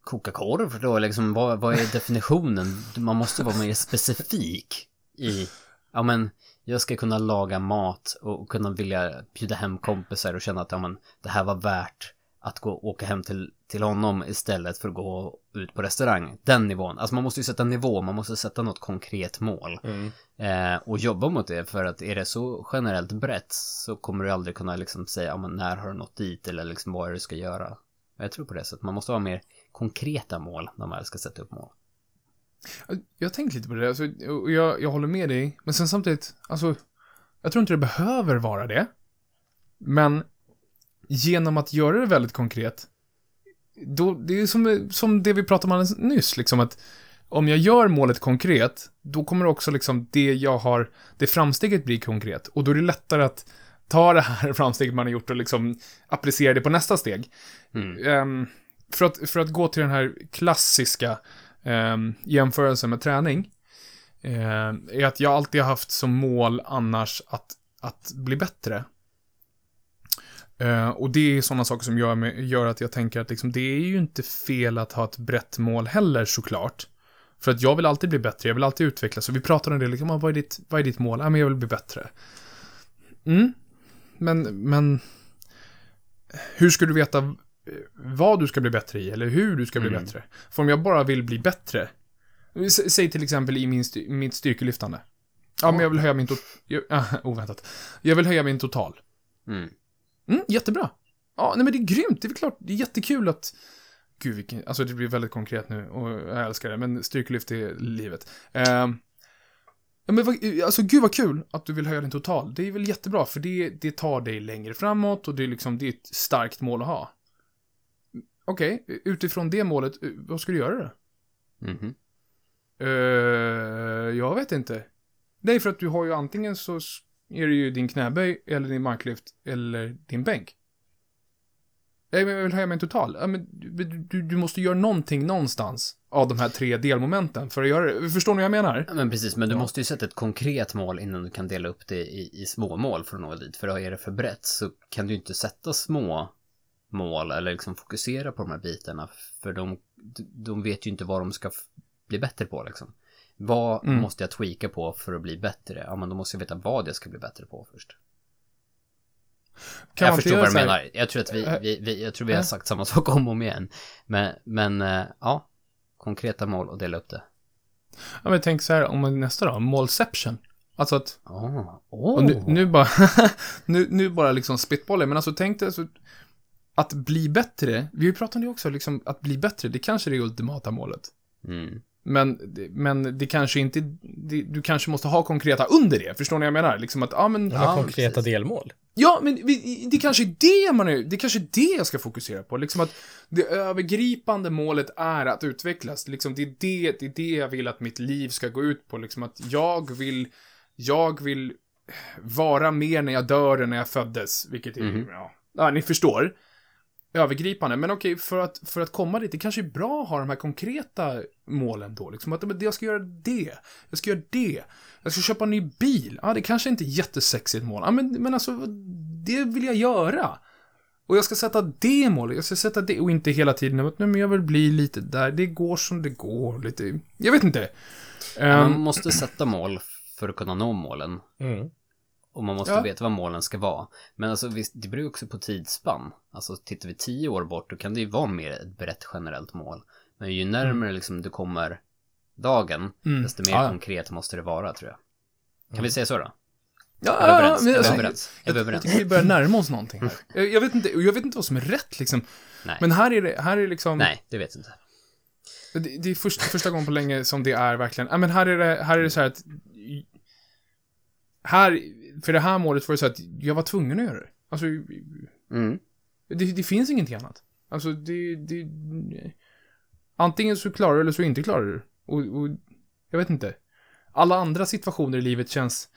Koka korv då liksom, vad, vad är definitionen? Man måste vara mer specifik i, ja men, jag ska kunna laga mat och kunna vilja bjuda hem kompisar och känna att, ja men, det här var värt att gå åka hem till, till honom istället för att gå ut på restaurang. Den nivån. Alltså man måste ju sätta nivå, man måste sätta något konkret mål. Mm. Eh, och jobba mot det, för att är det så generellt brett så kommer du aldrig kunna liksom säga, ja men när har du nått dit eller liksom vad är det du ska göra. Jag tror på det sättet, man måste ha mer konkreta mål när man ska sätta upp mål. Jag har tänkt lite på det, alltså, jag, jag håller med dig, men sen samtidigt, alltså, jag tror inte det behöver vara det. Men genom att göra det väldigt konkret, då, det är som, som det vi pratade om alldeles nyss, liksom att om jag gör målet konkret, då kommer också liksom det jag har, det framsteget bli konkret. Och då är det lättare att ta det här framsteget man har gjort och liksom applicera det på nästa steg. Mm. Um, för, att, för att gå till den här klassiska um, jämförelsen med träning, uh, är att jag alltid har haft som mål annars att, att bli bättre. Uh, och det är sådana saker som gör, mig, gör att jag tänker att liksom, det är ju inte fel att ha ett brett mål heller såklart. För att jag vill alltid bli bättre, jag vill alltid utvecklas. Så vi pratar om det, liksom, vad, är ditt, vad är ditt mål? Ja, men jag vill bli bättre. Mm. Men, men... Hur ska du veta vad du ska bli bättre i, eller hur du ska bli mm. bättre? För om jag bara vill bli bättre, säg till exempel i min styr, mitt styrkelyftande. Ja, men jag vill höja min total... Äh, oväntat. Jag vill höja min total. Mm. Mm, jättebra. Ja, nej men det är grymt. Det är väl klart, det är jättekul att Gud, vilken, alltså det blir väldigt konkret nu och jag älskar det, men styrkelyft är livet. Ja, men alltså gud vad kul att du vill höja din total. Det är väl jättebra, för det, det tar dig längre framåt och det är liksom, det är ett starkt mål att ha. Okej, okay, utifrån det målet, eh, vad ska du göra då? Mm -hmm. uh, jag vet inte. Nej, för att du har ju antingen så är det ju din knäböj, eller din marklyft, eller din bänk. Nej, men jag vill höja min total. Ja, men du, du, du, måste göra någonting någonstans av de här tre delmomenten för att göra det. Förstår ni vad jag menar? Ja, men precis, men du ja. måste ju sätta ett konkret mål innan du kan dela upp det i, i små mål för att nå dit. För är det för brett så kan du inte sätta små mål eller liksom fokusera på de här bitarna. För de, de vet ju inte vad de ska bli bättre på liksom. Vad måste jag tweaka på för att bli bättre? Ja, men då måste jag veta vad jag ska bli bättre på först. Kan jag förstår vad du menar. Jag tror att vi, Äh, vi, vi, jag tror vi har äh. sagt samma sak om och om igen. Men, men eh, ja, konkreta mål och dela upp det. Ja, men tänk så här, om nästa då, målception. Alltså att, Åh, och nu, nu bara, nu, nu bara liksom spitbollen, men alltså tänk dig alltså, att bli bättre, vi har ju pratat om det också, liksom att bli bättre, det kanske är det ultimata målet. Mm. Men, men det kanske inte, det, du kanske måste ha konkreta under det, förstår ni vad jag menar? Liksom att, ja men, Ja, konkreta precis. delmål. Ja, men det kanske är det man är, det kanske är det jag ska fokusera på. Liksom att det övergripande målet är att utvecklas. Liksom det är det, det är det jag vill att mitt liv ska gå ut på. Liksom att jag vill, jag vill vara mer när jag dör än när jag föddes. Vilket är, Mhm. ja, ja, ni förstår. Övergripande, men okej, för att, för att komma dit, det kanske är bra att ha de här konkreta målen då. Liksom att men jag ska göra det, jag ska göra det, jag ska köpa en ny bil. Ja, det kanske inte är jättesexigt mål. Ja, men, men alltså, det vill jag göra. Och jag ska sätta det målet, jag ska sätta det, och inte hela tiden att nej, men jag vill bli lite där, det går som det går, lite, jag vet inte. Man Ehm, måste sätta mål för att kunna nå målen. Mm. Och man måste Ja. veta vad målen ska vara. Men alltså visst, det beror ju också på tidsspann. Alltså tittar vi tio år bort, då kan det ju vara mer ett brett generellt mål. Men ju närmare liksom du kommer dagen, Mm. desto mer Ja, ja. konkret måste det vara, tror jag. Kan vi säga så då? ja, Är vi överens? men alltså, Jag, jag överens? tycker vi börjar närma oss någonting här. Jag, jag, vet inte, jag vet inte vad som är rätt liksom. Nej. Men här är det, här är liksom... Nej, det vet jag inte. Det, det är först, första gången på länge som det är verkligen, ja men här är det, här är det så här att, här, för det här målet var det så att jag var tvungen att göra det. Alltså, Mm. det, det finns ingenting annat. Alltså, det, det, antingen så klarar du eller så inte klarar du. Och, och, jag vet inte. Alla andra situationer i livet känns,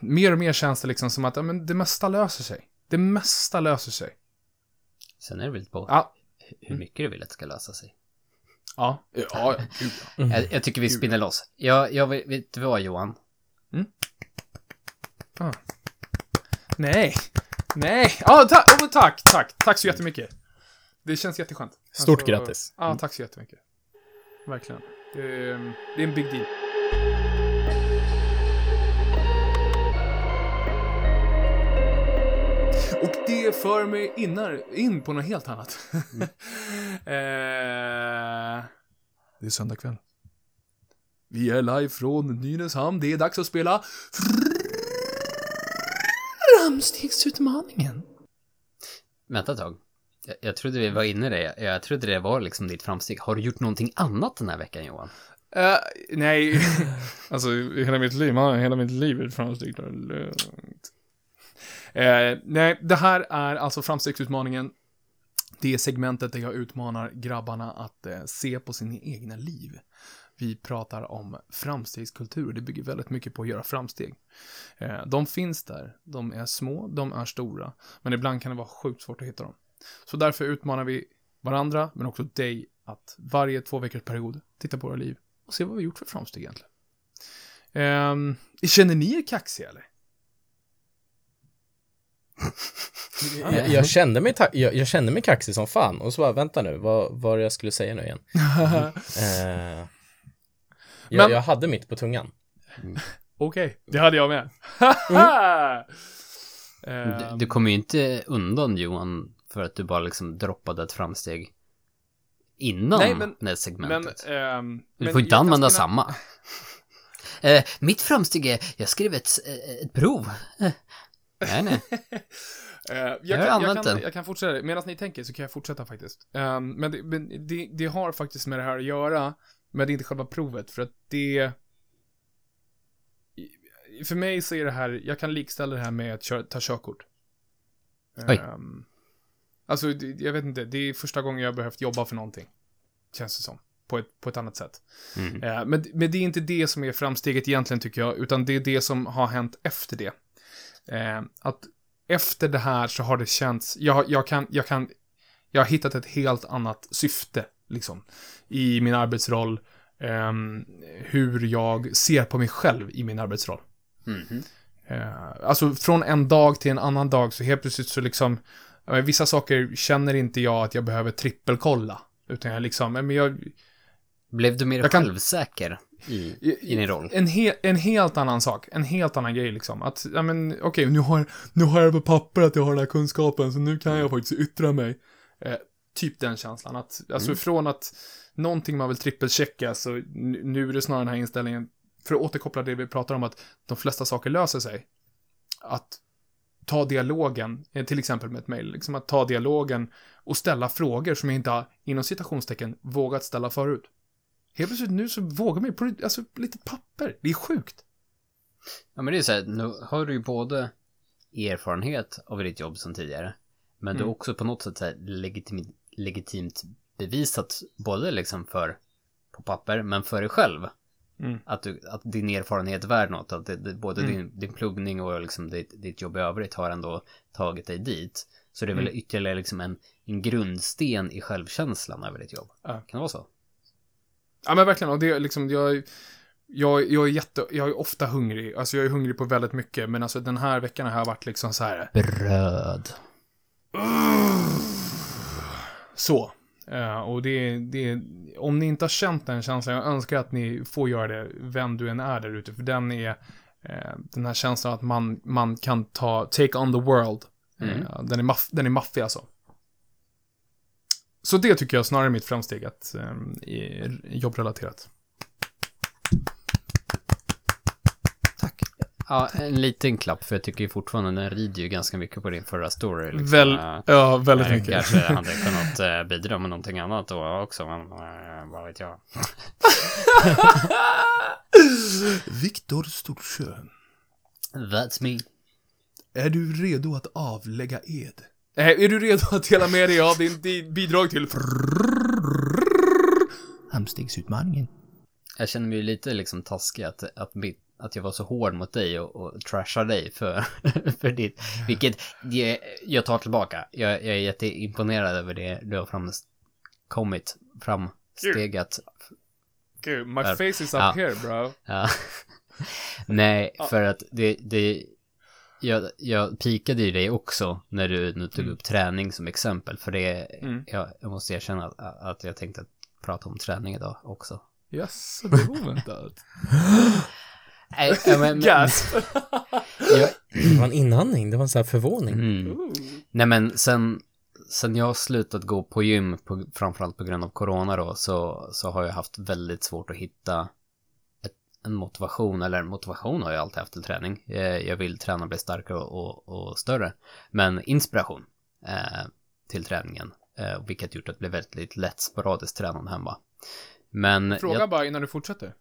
mer och mer känns det liksom som att, ja men det mesta löser sig. Det mesta löser sig. Sen är det väl på Ja. hur mycket du vill att det ska lösa sig. Ja. Ja, ja. Jag, jag tycker vi spinner loss. Jag, jag vet, vet du vad Johan? Nej. Nej. Ja, tack. Oh, tack. Tack. Tack så jättemycket. Det känns jätteskönt. Stort grattis. Ja, tack så jättemycket. Verkligen. Det är, det är en big deal. Och det för mig innar, in på något helt annat. eh, det är söndag kväll. Vi är live från Nynäshamn. Det är dags att spela Framstegsutmaningen. Vänta ett tag. Jag, jag trodde vi var inne i det. Jag, jag trodde det var liksom ditt framsteg. Har du gjort någonting annat den här veckan Johan? Eh, nej, alltså hela mitt liv, man, hela mitt liv är ett framsteg. Det är lugnt. Eh, nej, det här är alltså framstegsutmaningen. Det är segmentet där jag utmanar grabbarna att eh, se på sina egna liv. Vi pratar om framstegskultur det bygger väldigt mycket på att göra framsteg. Eh, de finns där, de är små, de är stora, men ibland kan det vara sjukt svårt att hitta dem. Så därför utmanar vi varandra, men också dig, att varje två veckors period titta på våra liv och se vad vi gjort för framsteg egentligen. Ehm, känner ni er kaxiga eller? Jag, jag, kände mig jag, jag kände mig kaxig som fan och så bara, vänta nu, vad var det jag skulle säga nu igen? Eh, jag, Men- jag hade mitt på tungan. Okej, det hade jag med. Du, Ehm, du kommer ju inte undan Johan för att du bara liksom droppade ett framsteg innan Nej, men- det här men, segmentet. ehm, du men får inte jag använda spela- samma. Eh, mitt framsteg är, jag skrev ett, eh, ett prov. Eh, nej, nej. Eh, har jag, kan, jag, kan, jag kan fortsätta. Medan ni tänker så kan jag fortsätta faktiskt. Ehm, men det, men det, det har faktiskt med det här att göra, men det är inte själva provet, för att det... För mig så är det här, jag kan likställa det här med att ta körkort. Oj. Ehm, alltså, jag vet inte, det är första gången jag har behövt jobba för någonting. Känns det som. På ett, på ett annat sätt. Mm. Eh, Men, men det är inte det som är framsteget egentligen tycker jag, utan det är det som har hänt efter det. Eh, att efter det här så har det känts, jag, jag kan, jag kan, jag har hittat ett helt annat syfte, liksom, i min arbetsroll, ehm, hur jag ser på mig själv i min arbetsroll. Mhm. Eh, alltså från en dag till en annan dag så helt plötsligt så liksom, men vissa saker känner inte jag att jag behöver trippelkolla. Utan jag liksom, men jag, Blev du mer Jag kan- självsäker i, i din roll? En, he, en helt annan sak. En helt annan grej liksom. Att, ja men okej, nu, har, nu har jag på papper att jag har den här kunskapen, så nu kan jag faktiskt yttra mig. Eh, typ den känslan. Att, alltså från att någonting man vill trippelchecka, så nu, är det snarare den här inställningen, för att återkoppla det vi pratar om, att de flesta saker löser sig. Att ta dialogen, eh, till exempel med ett mejl, liksom att ta dialogen och ställa frågor som jag inte har, inom citationstecken, vågat ställa förut. Helt plötsligt nu så vågar man ju på alltså, lite papper. Det är sjukt. Ja, men det är så här, nu har du ju både erfarenhet av ditt jobb som tidigare, men du har också på något sätt så här legitim, legitimt bevisat både liksom för på papper, men för dig själv. Mm. Att, du, att din erfarenhet är värd något, att det, det, både din, din pluggning och liksom ditt, ditt jobb i övrigt har ändå tagit dig dit. Så det är väl ytterligare liksom en, en grundsten i självkänslan över ditt jobb. Ja. Kan det vara så? Ja men verkligen, och det är liksom, jag, jag, jag är jätte, jag är ofta hungrig. Alltså jag är hungrig på väldigt mycket, men alltså den här veckan har jag varit liksom så här. Bröd. Så. Eh, och det, det, om ni inte har känt den känslan, jag önskar att ni får göra det, vem du än är där ute, för den är eh, den här känslan att man, man kan ta, take on the world. Eh, den, är maff, den är maffig alltså. Så det tycker jag snarare är mitt framsteg, att är jobbrelaterat. Ja, en liten klapp, för jag tycker ju fortfarande den rider ju ganska mycket på din förra story. Liksom. Väl, Eh, ja, väldigt Jag mycket. kanske hade kunnat eh, bidra med någonting annat då också, men eh, vad vet jag. Viktor Storsjön, That's me. är du redo att avlägga ed? Eh, är du redo att dela med dig av din, din bidrag till Hamstegsutmaningen? Jag känner mig ju lite liksom taskig att, att, mitt, att jag var så hård mot dig och, och trashar dig för, för ditt, vilket det, jag tar tillbaka. Jag, jag är jätteimponerad över det du har framkommit, framstegat. Gud, my face is up Ja. here bro. Ja. Nej, för att det, det jag, jag pikade ju dig också när du nu tog upp träning som exempel. För det, Mm. jag, jag måste erkänna att, att jag tänkte att prata om träning idag också. Yes, det var oväntat. Nej, ja, men, men, Gasp! jag, Det var en inandning, det var en sån här förvåning. mm. Nej men sen, sen jag har slutat gå på gym, på, framförallt på grund av corona då, så, så har jag haft väldigt svårt att hitta ett, en motivation, eller motivation har jag alltid haft till träning. Eh, Jag vill träna och bli starkare och, och, och större. Men inspiration eh, till träningen, eh, vilket gjort att det blev väldigt lätt sporadiskt tränande hemma. Men... Fråga jag, bara innan du fortsätter.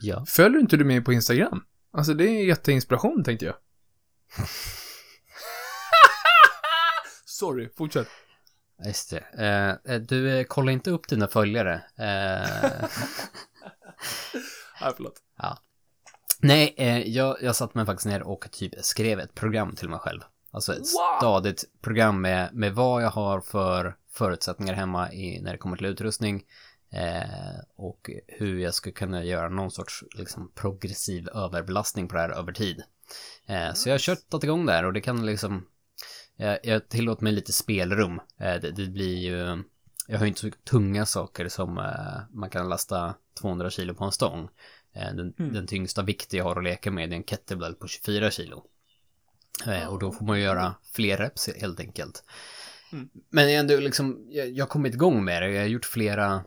Ja. Följer inte du mig på Instagram? Alltså det är jätteinspiration tänkte jag. Sorry, fortsätt. Just det. Eh, eh, du eh, kollar inte upp dina följare. Eh, Nej, förlåt. ja. Nej, eh, jag, jag satt mig faktiskt ner och typ skrev ett program till mig själv. Alltså ett Wow! stadigt program med, med vad jag har för förutsättningar hemma i, när det kommer till utrustning. Eh, och hur jag ska kunna göra någon sorts liksom, progressiv överbelastning på det här över tid. Eh, så jag har köttat igång där och det kan liksom jag, jag tillåter mig lite spelrum. Eh, det, det blir ju... Jag har ju inte så tunga saker som eh, man kan lasta 200 kilo på en stång. Eh, den, den tyngsta vikt jag har att leka med är en kettlebell på 24 kilo. Eh, och då får man göra fler reps helt enkelt. Men jag, är ändå liksom, jag, jag har kommit igång med det. Jag har gjort flera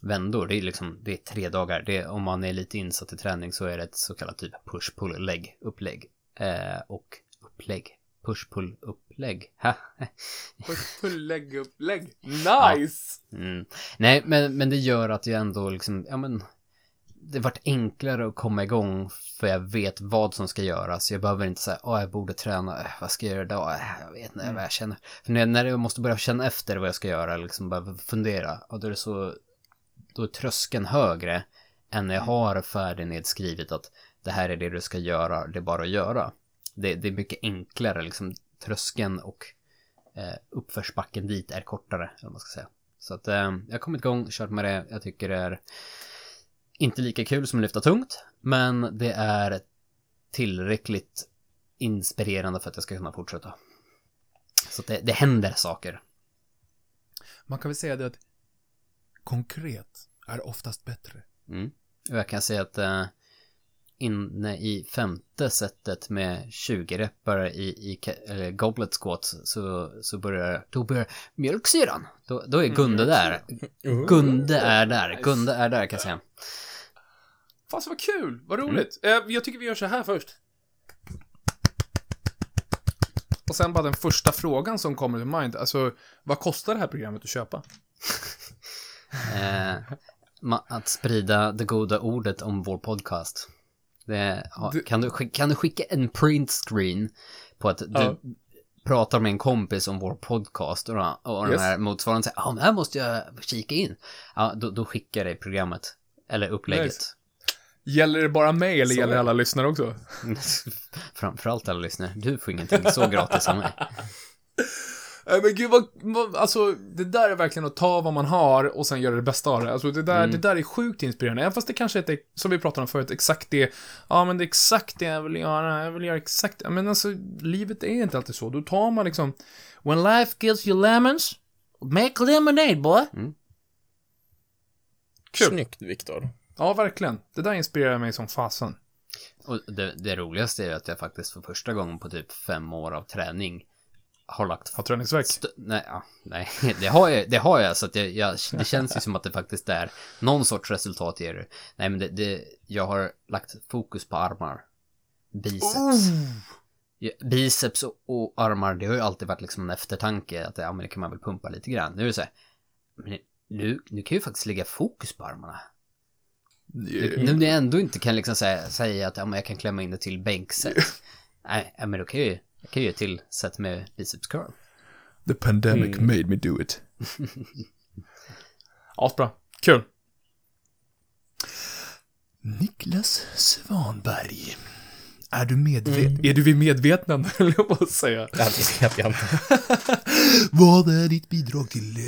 vändor. Det är liksom, det är tre dagar. Det är, om man är lite insatt i träning så är det ett så kallat typ push-pull-lägg, upplägg. Eh, och upplägg. Push-pull upplägg. Ha. Lägg upp, lägg. Nice! Mm. Nej, men, men det gör att jag ändå liksom, ja men det vart enklare att komma igång för jag vet vad som ska göras. Jag behöver inte säga, åh jag borde träna, äh, vad ska jag göra idag? Äh, jag vet inte vad jag känner. För när, när jag måste börja känna efter vad jag ska göra, liksom behöver fundera, och då är det så, då är tröskeln högre än när jag har färdignedskrivet att det här är det du ska göra, det är bara att göra. Det, det är mycket enklare, liksom tröskeln och eh, uppförsbacken dit är kortare, eller vad man ska säga. Så att eh, jag har kommit igång, kört med det. Jag tycker det är inte lika kul som att lyfta tungt, men det är tillräckligt inspirerande för att jag ska kunna fortsätta. Så det, det händer saker. Man kan väl säga det att konkret är oftast bättre. Mm. Och jag kan säga att uh, inne i femte setet med 20 reppare i, i eller goblet squats så, så börjar, då börjar mjölksyran. Då, då är Gunde där. Gunde är där. Gunde är där kan jag säga. Fast vad kul, vad roligt. Mm. jag tycker vi gör så här först. Och sen bara den första frågan som kommer till mind. Alltså, vad kostar det här programmet att köpa? Eh, att sprida det goda ordet om vår podcast. Det, kan, du, kan du skicka en print screen på att du ja. pratar med en kompis om vår podcast och, och yes. den här motsvarande säger, ja, men här måste jag kika in. Ja, då, då skickar det programmet, eller upplägget. Nice. Gäller det bara mig eller Så gäller det alla lyssnare också? Framförallt alla lyssnare. Du får ingenting så gratis som mig. Men gud vad, vad, alltså det där är verkligen att ta vad man har och sen göra det bästa av det. Alltså det där, mm. det där är sjukt inspirerande. Även fast det kanske är, som vi pratade om förut, exakt det, ja men det är exakt det jag vill göra, jag vill göra exakt, men alltså livet är inte alltid så. Då tar man liksom, when life gives you lemons, make lemonade boy. Mm. Kul. Snyggt Viktor. Ja, verkligen. Det där inspirerar mig som fasen. Och det, det roligaste är att jag faktiskt för första gången på typ fem år av träning har lagt... Har träningsverk? Nej, ja, nej, det har jag, det har jag så att jag, jag, det känns ju som att det faktiskt är någon sorts resultat ger det. Nej, men det, det, jag har lagt fokus på armar. Biceps. Oh! Biceps och, och, armar, det har ju alltid varit liksom en eftertanke att ja, men det kan man väl pumpa lite grann. Nu är det så här, men nu, nu kan ju faktiskt lägga fokus på armarna. Nu när jag ändå inte kan liksom säga, säga att ja, men jag kan klämma in det till bänkset. Nej, men då kan jag ju jag kan ju till sätt med biceps curl. The pandemic mm. made me do it. Asbra. Kul. Niklas Svanberg. Är du medveten? Mm. Är du vid medvetande, höll jag på att säga. Det vet jag inte. Vad är ditt bidrag till eh,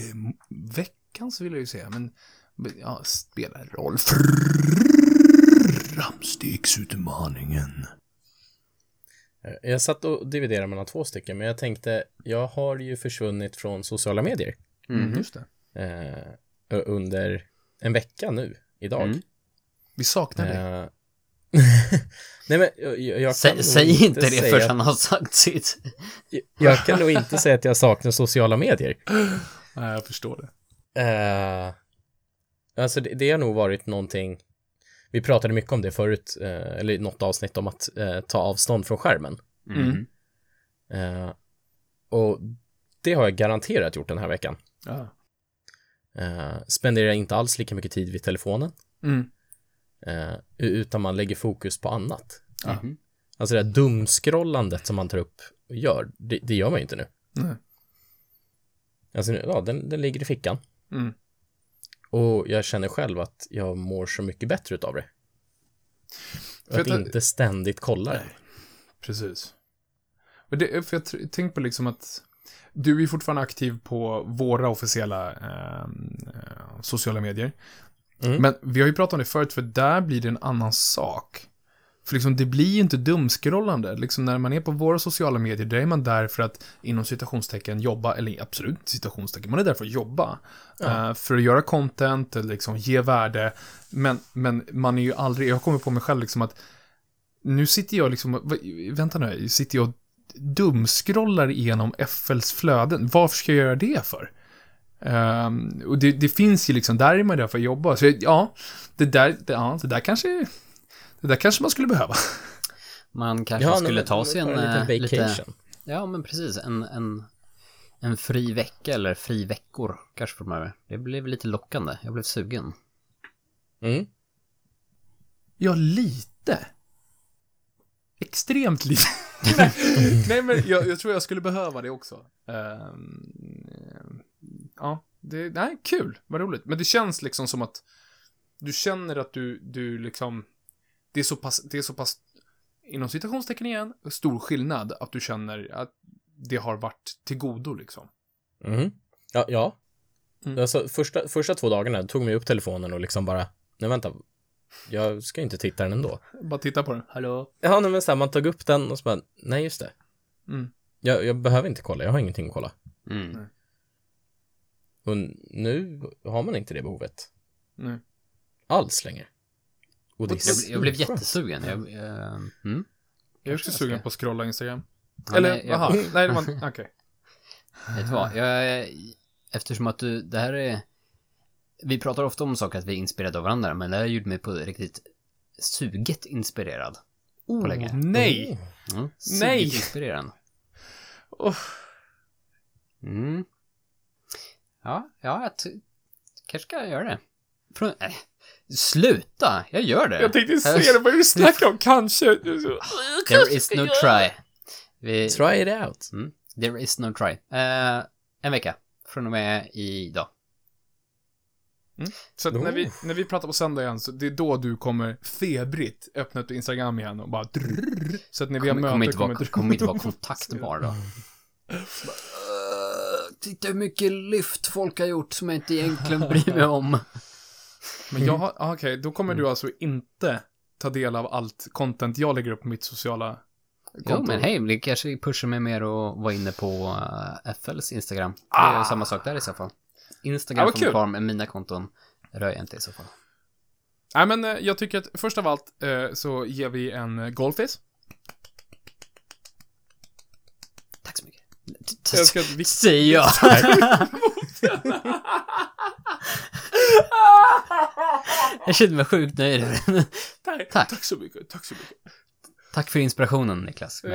veckans, vill jag ju säga, men ja, spelar roll. Framstegsutmaningen. Eh, jag satt och dividerade mellan två stycken, men jag tänkte, jag har ju försvunnit från sociala medier. Mm, just det. Eh, under en vecka nu, idag. Mm. Vi saknar dig. Eh, Nej men jag, jag Sä, Säg inte det förrän han har sagt sitt. Jag, jag kan nog inte säga att jag saknar sociala medier. Nej, jag förstår det. Uh, alltså det, det har nog varit någonting vi pratade mycket om det förut, eh, eller något avsnitt om att eh, ta avstånd från skärmen. Mm. Eh, och det har jag garanterat gjort den här veckan. Ja. Eh, spenderar inte alls lika mycket tid vid telefonen. Mm. Eh, utan man lägger fokus på annat. Ja. Mm. Alltså det här dumscrollandet som man tar upp och gör, det, det gör man ju inte nu. Nej. Alltså, ja, den, den ligger i fickan. Mm. Och jag känner själv att jag mår så mycket bättre utav det. För att, att inte ständigt kolla det. Precis. Och det, för jag tänker på liksom att du är fortfarande aktiv på våra officiella ehm, eh, sociala medier. Mm. Men vi har ju pratat om det förut, för där blir det en annan sak. För liksom, det blir ju inte dumskrollande. Liksom när man är på våra sociala medier, då är man där för att inom citationstecken jobba, eller absolut citationstecken, man är där för att jobba. Ja. Uh, för att göra content, eller liksom ge värde. Men, men man är ju aldrig, jag kommer på mig själv liksom att nu sitter jag liksom, vänta nu, sitter jag och dumskrollar igenom FLs flöden. Varför ska jag göra det för? Um, och det, det, finns ju liksom, där är man där för att jobba. Så ja, det där, det, ja, det där kanske det där kanske man skulle behöva. Man kanske ja, skulle ta sig en... en eh, lite, ja, men precis. En, en, en fri vecka eller fri veckor kanske framöver. Det blev lite lockande. Jag blev sugen. Mm. Ja, lite. Extremt lite. nej, men jag, jag, tror jag skulle behöva det också. Uh, ja, det, nej, kul. Vad roligt. Men det känns liksom som att du känner att du, du liksom det är så pass, det är så pass, inom citationstecken igen, stor skillnad att du känner att det har varit till godo liksom. Mm. Ja, ja. Mm. Alltså första, första två dagarna tog mig upp telefonen och liksom bara, nej vänta, jag ska inte titta den ändå. Bara titta på den. Hallå? Ja, nej, men så här, man tog upp den och så bara, nej just det. Mm. Jag, jag behöver inte kolla, jag har ingenting att kolla. Mm. Och nu har man inte det behovet. Nej. alls längre. Och det är Jag, jag blev sjukt skönt. jättesugen. Jag, eh, mm. Jag är också jag sugen ska- på att scrolla Instagram. Ja, Eller, nej, jag- jaha, nej det var okej. Vet du vad? Jag, eftersom att du, det här är... Vi pratar ofta om saker att vi är inspirerade av varandra, men det här gjorde mig på riktigt suget inspirerad. På länge. Oh, nej! Mm. Suget Nej! inspirerad. Oh. Mm. Ja, ja, jag kanske ska göra det. Från, äh, sluta! Jag gör det. Jag tänkte se det, vad du snackar om? Kanske. There is no try. Vi, Try it out. mm, there is no try. Eh, en vecka. Från och med idag. Så att när, vi, Oh. när vi pratar på söndag igen, så det är då du kommer febrigt öppna upp Instagram igen och bara drrrr, Så att när vi har Kommer, möte kommer, inte vara, kommer kommer inte vara kontaktbar då. titta hur mycket lyft folk har gjort som jag inte egentligen bryr mig om. Men jag har, ah, okej, då kommer du alltså inte ta del av allt content jag lägger upp på mitt sociala konto. Jo, men hej, det kanske pushar mig mer att vara inne på uh, FLs Instagram. Det är Ah. samma sak där i så fall. Instagram vad kommer kvar, men mina konton rör jag inte i så fall. Nej, men eh, jag tycker att först av allt eh, så ger vi en eh, golfis. Tack så mycket. Säger jag. jag känner mig sjukt nöjd. Nej, Tack. tack så mycket, tack så mycket. Tack för inspirationen, Niklas.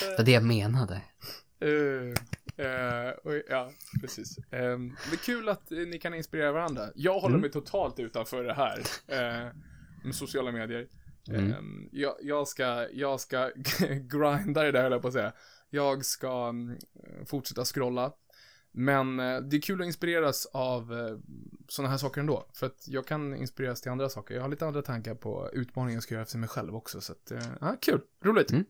Det var det jag menade. Eh, och, ja, precis. Ehm, det är kul att eh, ni kan inspirera varandra. Jag håller mig totalt utanför det här eh, med sociala medier. Mm. Ehm, jag, jag ska, jag ska grinda det där, höll jag på att säga. Jag ska mm, fortsätta scrolla. Men eh, det är kul att inspireras av eh, sådana här saker ändå. För att jag kan inspireras till andra saker. Jag har lite andra tankar på utmaningar jag ska göra för mig själv också. Så att, eh, ja, kul. Roligt. Mm.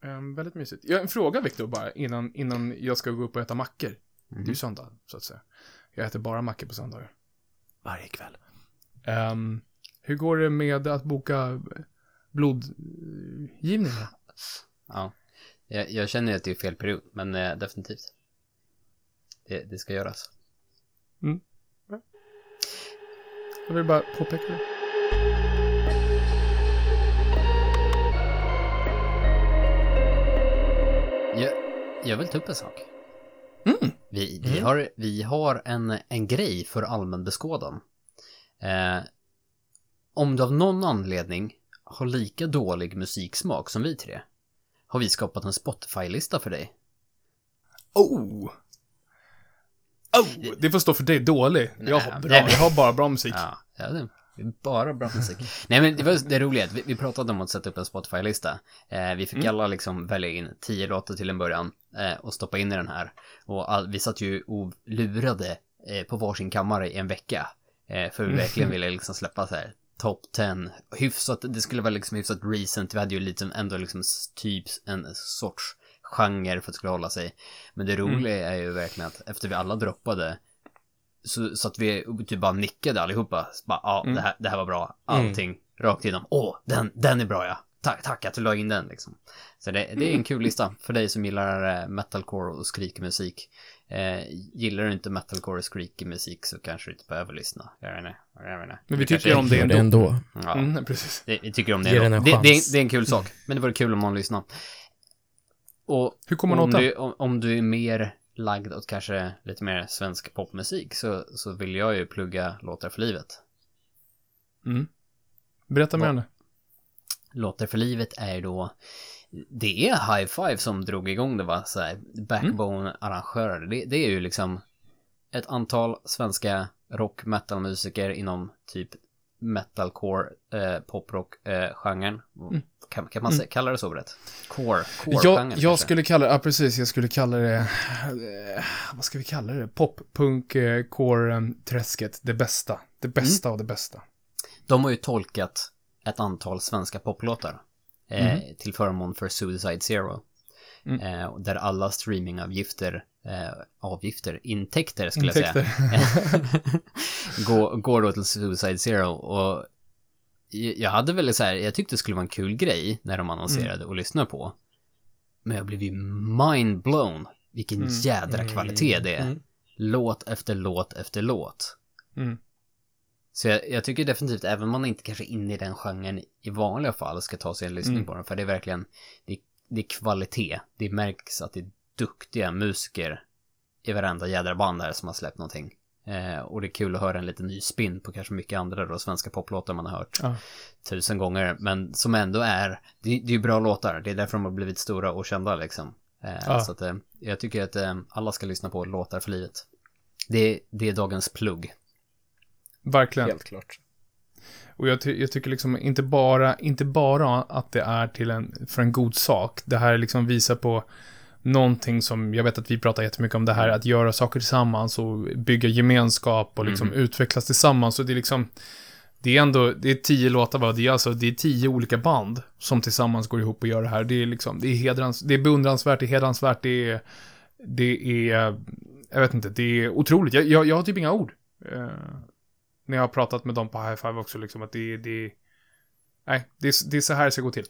Ehm, väldigt mysigt. Jag har en fråga Viktor bara innan, innan jag ska gå upp och äta mackor. Det är ju söndag, så att säga. Jag äter bara mackor på söndagar. Varje kväll. Ehm, hur går det med att boka blodgivningar? Ja. Jag, jag känner ju att det är fel period, men eh, definitivt. Det, det ska göras. Jag vill bara påpeka det. Jag, jag vill ta upp en sak. Mm. Vi, vi, har, vi har en, en grej för allmän beskådan. Eh, om du av någon anledning har lika dålig musiksmak som vi tre, har vi skapat en Spotify-lista för dig. Oh! Oh! Det får stå för dig, dålig. Jag har, Nej, bra, nej, jag har bara bra musik. Ja, ja det är bara bra musik. Nej men det var det roliga, vi, vi pratade om att sätta upp en Spotify-lista. Eh, vi fick alla liksom välja in tio låtar till en början eh, och stoppa in i den här. Och all, vi satt ju och lurade eh, på varsin kammare i en vecka. Eh, för vi verkligen ville liksom släppa så här top 10, hyfsat, det skulle vara liksom hyfsat recent, vi hade ju liksom ändå liksom typ en sorts genre för att det skulle hålla sig. Men det roliga är ju verkligen att efter vi alla droppade så, så att vi typ bara nickade allihopa. Så bara, ja, det, här, det här var bra. Allting rakt igenom. Åh, den, den är bra ja. Tack, tack att du la in den liksom. Så det, det är en kul lista för dig som gillar eh, metalcore och skrikmusik. Eh, gillar du inte metalcore och skrikmusik så kanske du inte behöver lyssna. Jag vet inte. Jag vet inte. Men vi Det tycker om det ändå. ändå. Ja, Mm, precis. det, vi tycker om det. Ändå. det, det, är, det är en kul sak. Men det vore kul om man lyssnar. Och Hur kommer man om åt du, om, om du är mer lagd åt kanske lite mer svensk popmusik så, så vill jag ju plugga Låtar för livet. Mm. Berätta mer om det. Låtar för livet är då det är High Five som drog igång det va, så här, Backbone-arrangörer. Det, det är ju liksom ett antal svenska rock metal-musiker inom typ metalcore, eh, poprock-genren. Kan, kan man se, kalla det så rätt? Core, core Jag, jag skulle kalla det, ja precis, jag skulle kalla det, eh, vad ska vi kalla det? Pop, punk, eh, core, eh, träsket, det bästa. Det bästa av det bästa. De har ju tolkat ett antal svenska poplåtar eh, Mhm. till förmån för Suicide Zero. Mm. Eh, där alla streamingavgifter, eh, avgifter, intäkter skulle jag Intäkter. säga, går, går då till Suicide Zero. Och jag hade väl så här, jag tyckte det skulle vara en kul grej när de annonserade Mm. och lyssnade på. Men jag blev ju mind blown. Vilken Mm. jädra kvalitet det är. Mm. Låt efter låt efter låt. Mm. Så jag, jag, tycker definitivt, även om man inte kanske är inne i den genren i vanliga fall, ska ta sig en lyssning mm. på den. För det är verkligen, det, det, är kvalitet. Det märks att det är duktiga musiker i varenda jädra band där som har släppt någonting. Eh, och det är kul att höra en lite ny spin på kanske mycket andra då, svenska poplåtar man har hört ja. tusen gånger. Men som ändå är, det, det är ju bra låtar. Det är därför de har blivit stora och kända liksom. Eh, ja. Så att eh, jag tycker att eh, alla ska lyssna på låtar för livet. Det, det är dagens plugg. Verkligen. Helt klart. Och jag, ty jag, tycker liksom inte bara, inte bara att det är till en, för en god sak. Det här liksom visar på någonting som, jag vet att vi pratar jättemycket om det här, att göra saker tillsammans och bygga gemenskap och liksom mm. utvecklas tillsammans. Och det är liksom, det är ändå, det är tio låtar va, det är alltså, det är tio olika band som tillsammans går ihop och gör det här. Det är liksom, det är hedrans, det är beundransvärt, det är hedransvärt, det är, det är, jag vet inte, det är otroligt. Jag, jag, jag har typ inga ord. När jag har pratat med dem på High Five också, liksom att det, det, nej, det, är, det är så här det ska gå till.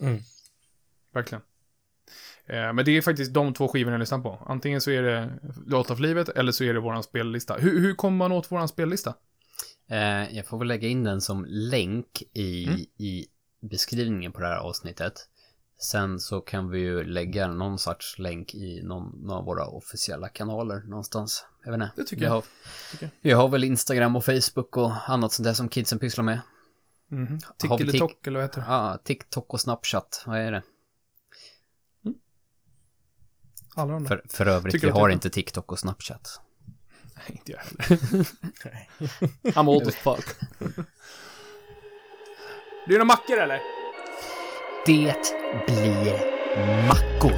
Mm. Verkligen. Eh, men det är faktiskt de två skivorna jag lyssnar på. Antingen så är det Låt av livet eller så är det våran spellista. Hur, hur kommer man åt våran spellista? Eh, jag får väl lägga in den som länk i, mm. i beskrivningen på det här avsnittet. Sen så kan vi ju lägga någon sorts länk i någon, någon av våra officiella kanaler någonstans. Jag vet inte. Det tycker jag. Har, tycker jag. Vi har väl Instagram och Facebook och annat sånt där som kidsen pysslar med. Mm. Tick eller Tock eller vad heter det? Ja, TikTok och Snapchat. Vad är det? Alla de där. För, för övrigt, Tycker vi har inte TikTok och Snapchat. Nej, inte jag heller. I'm old as fuck. Blir det mackor eller? Det blir mackor.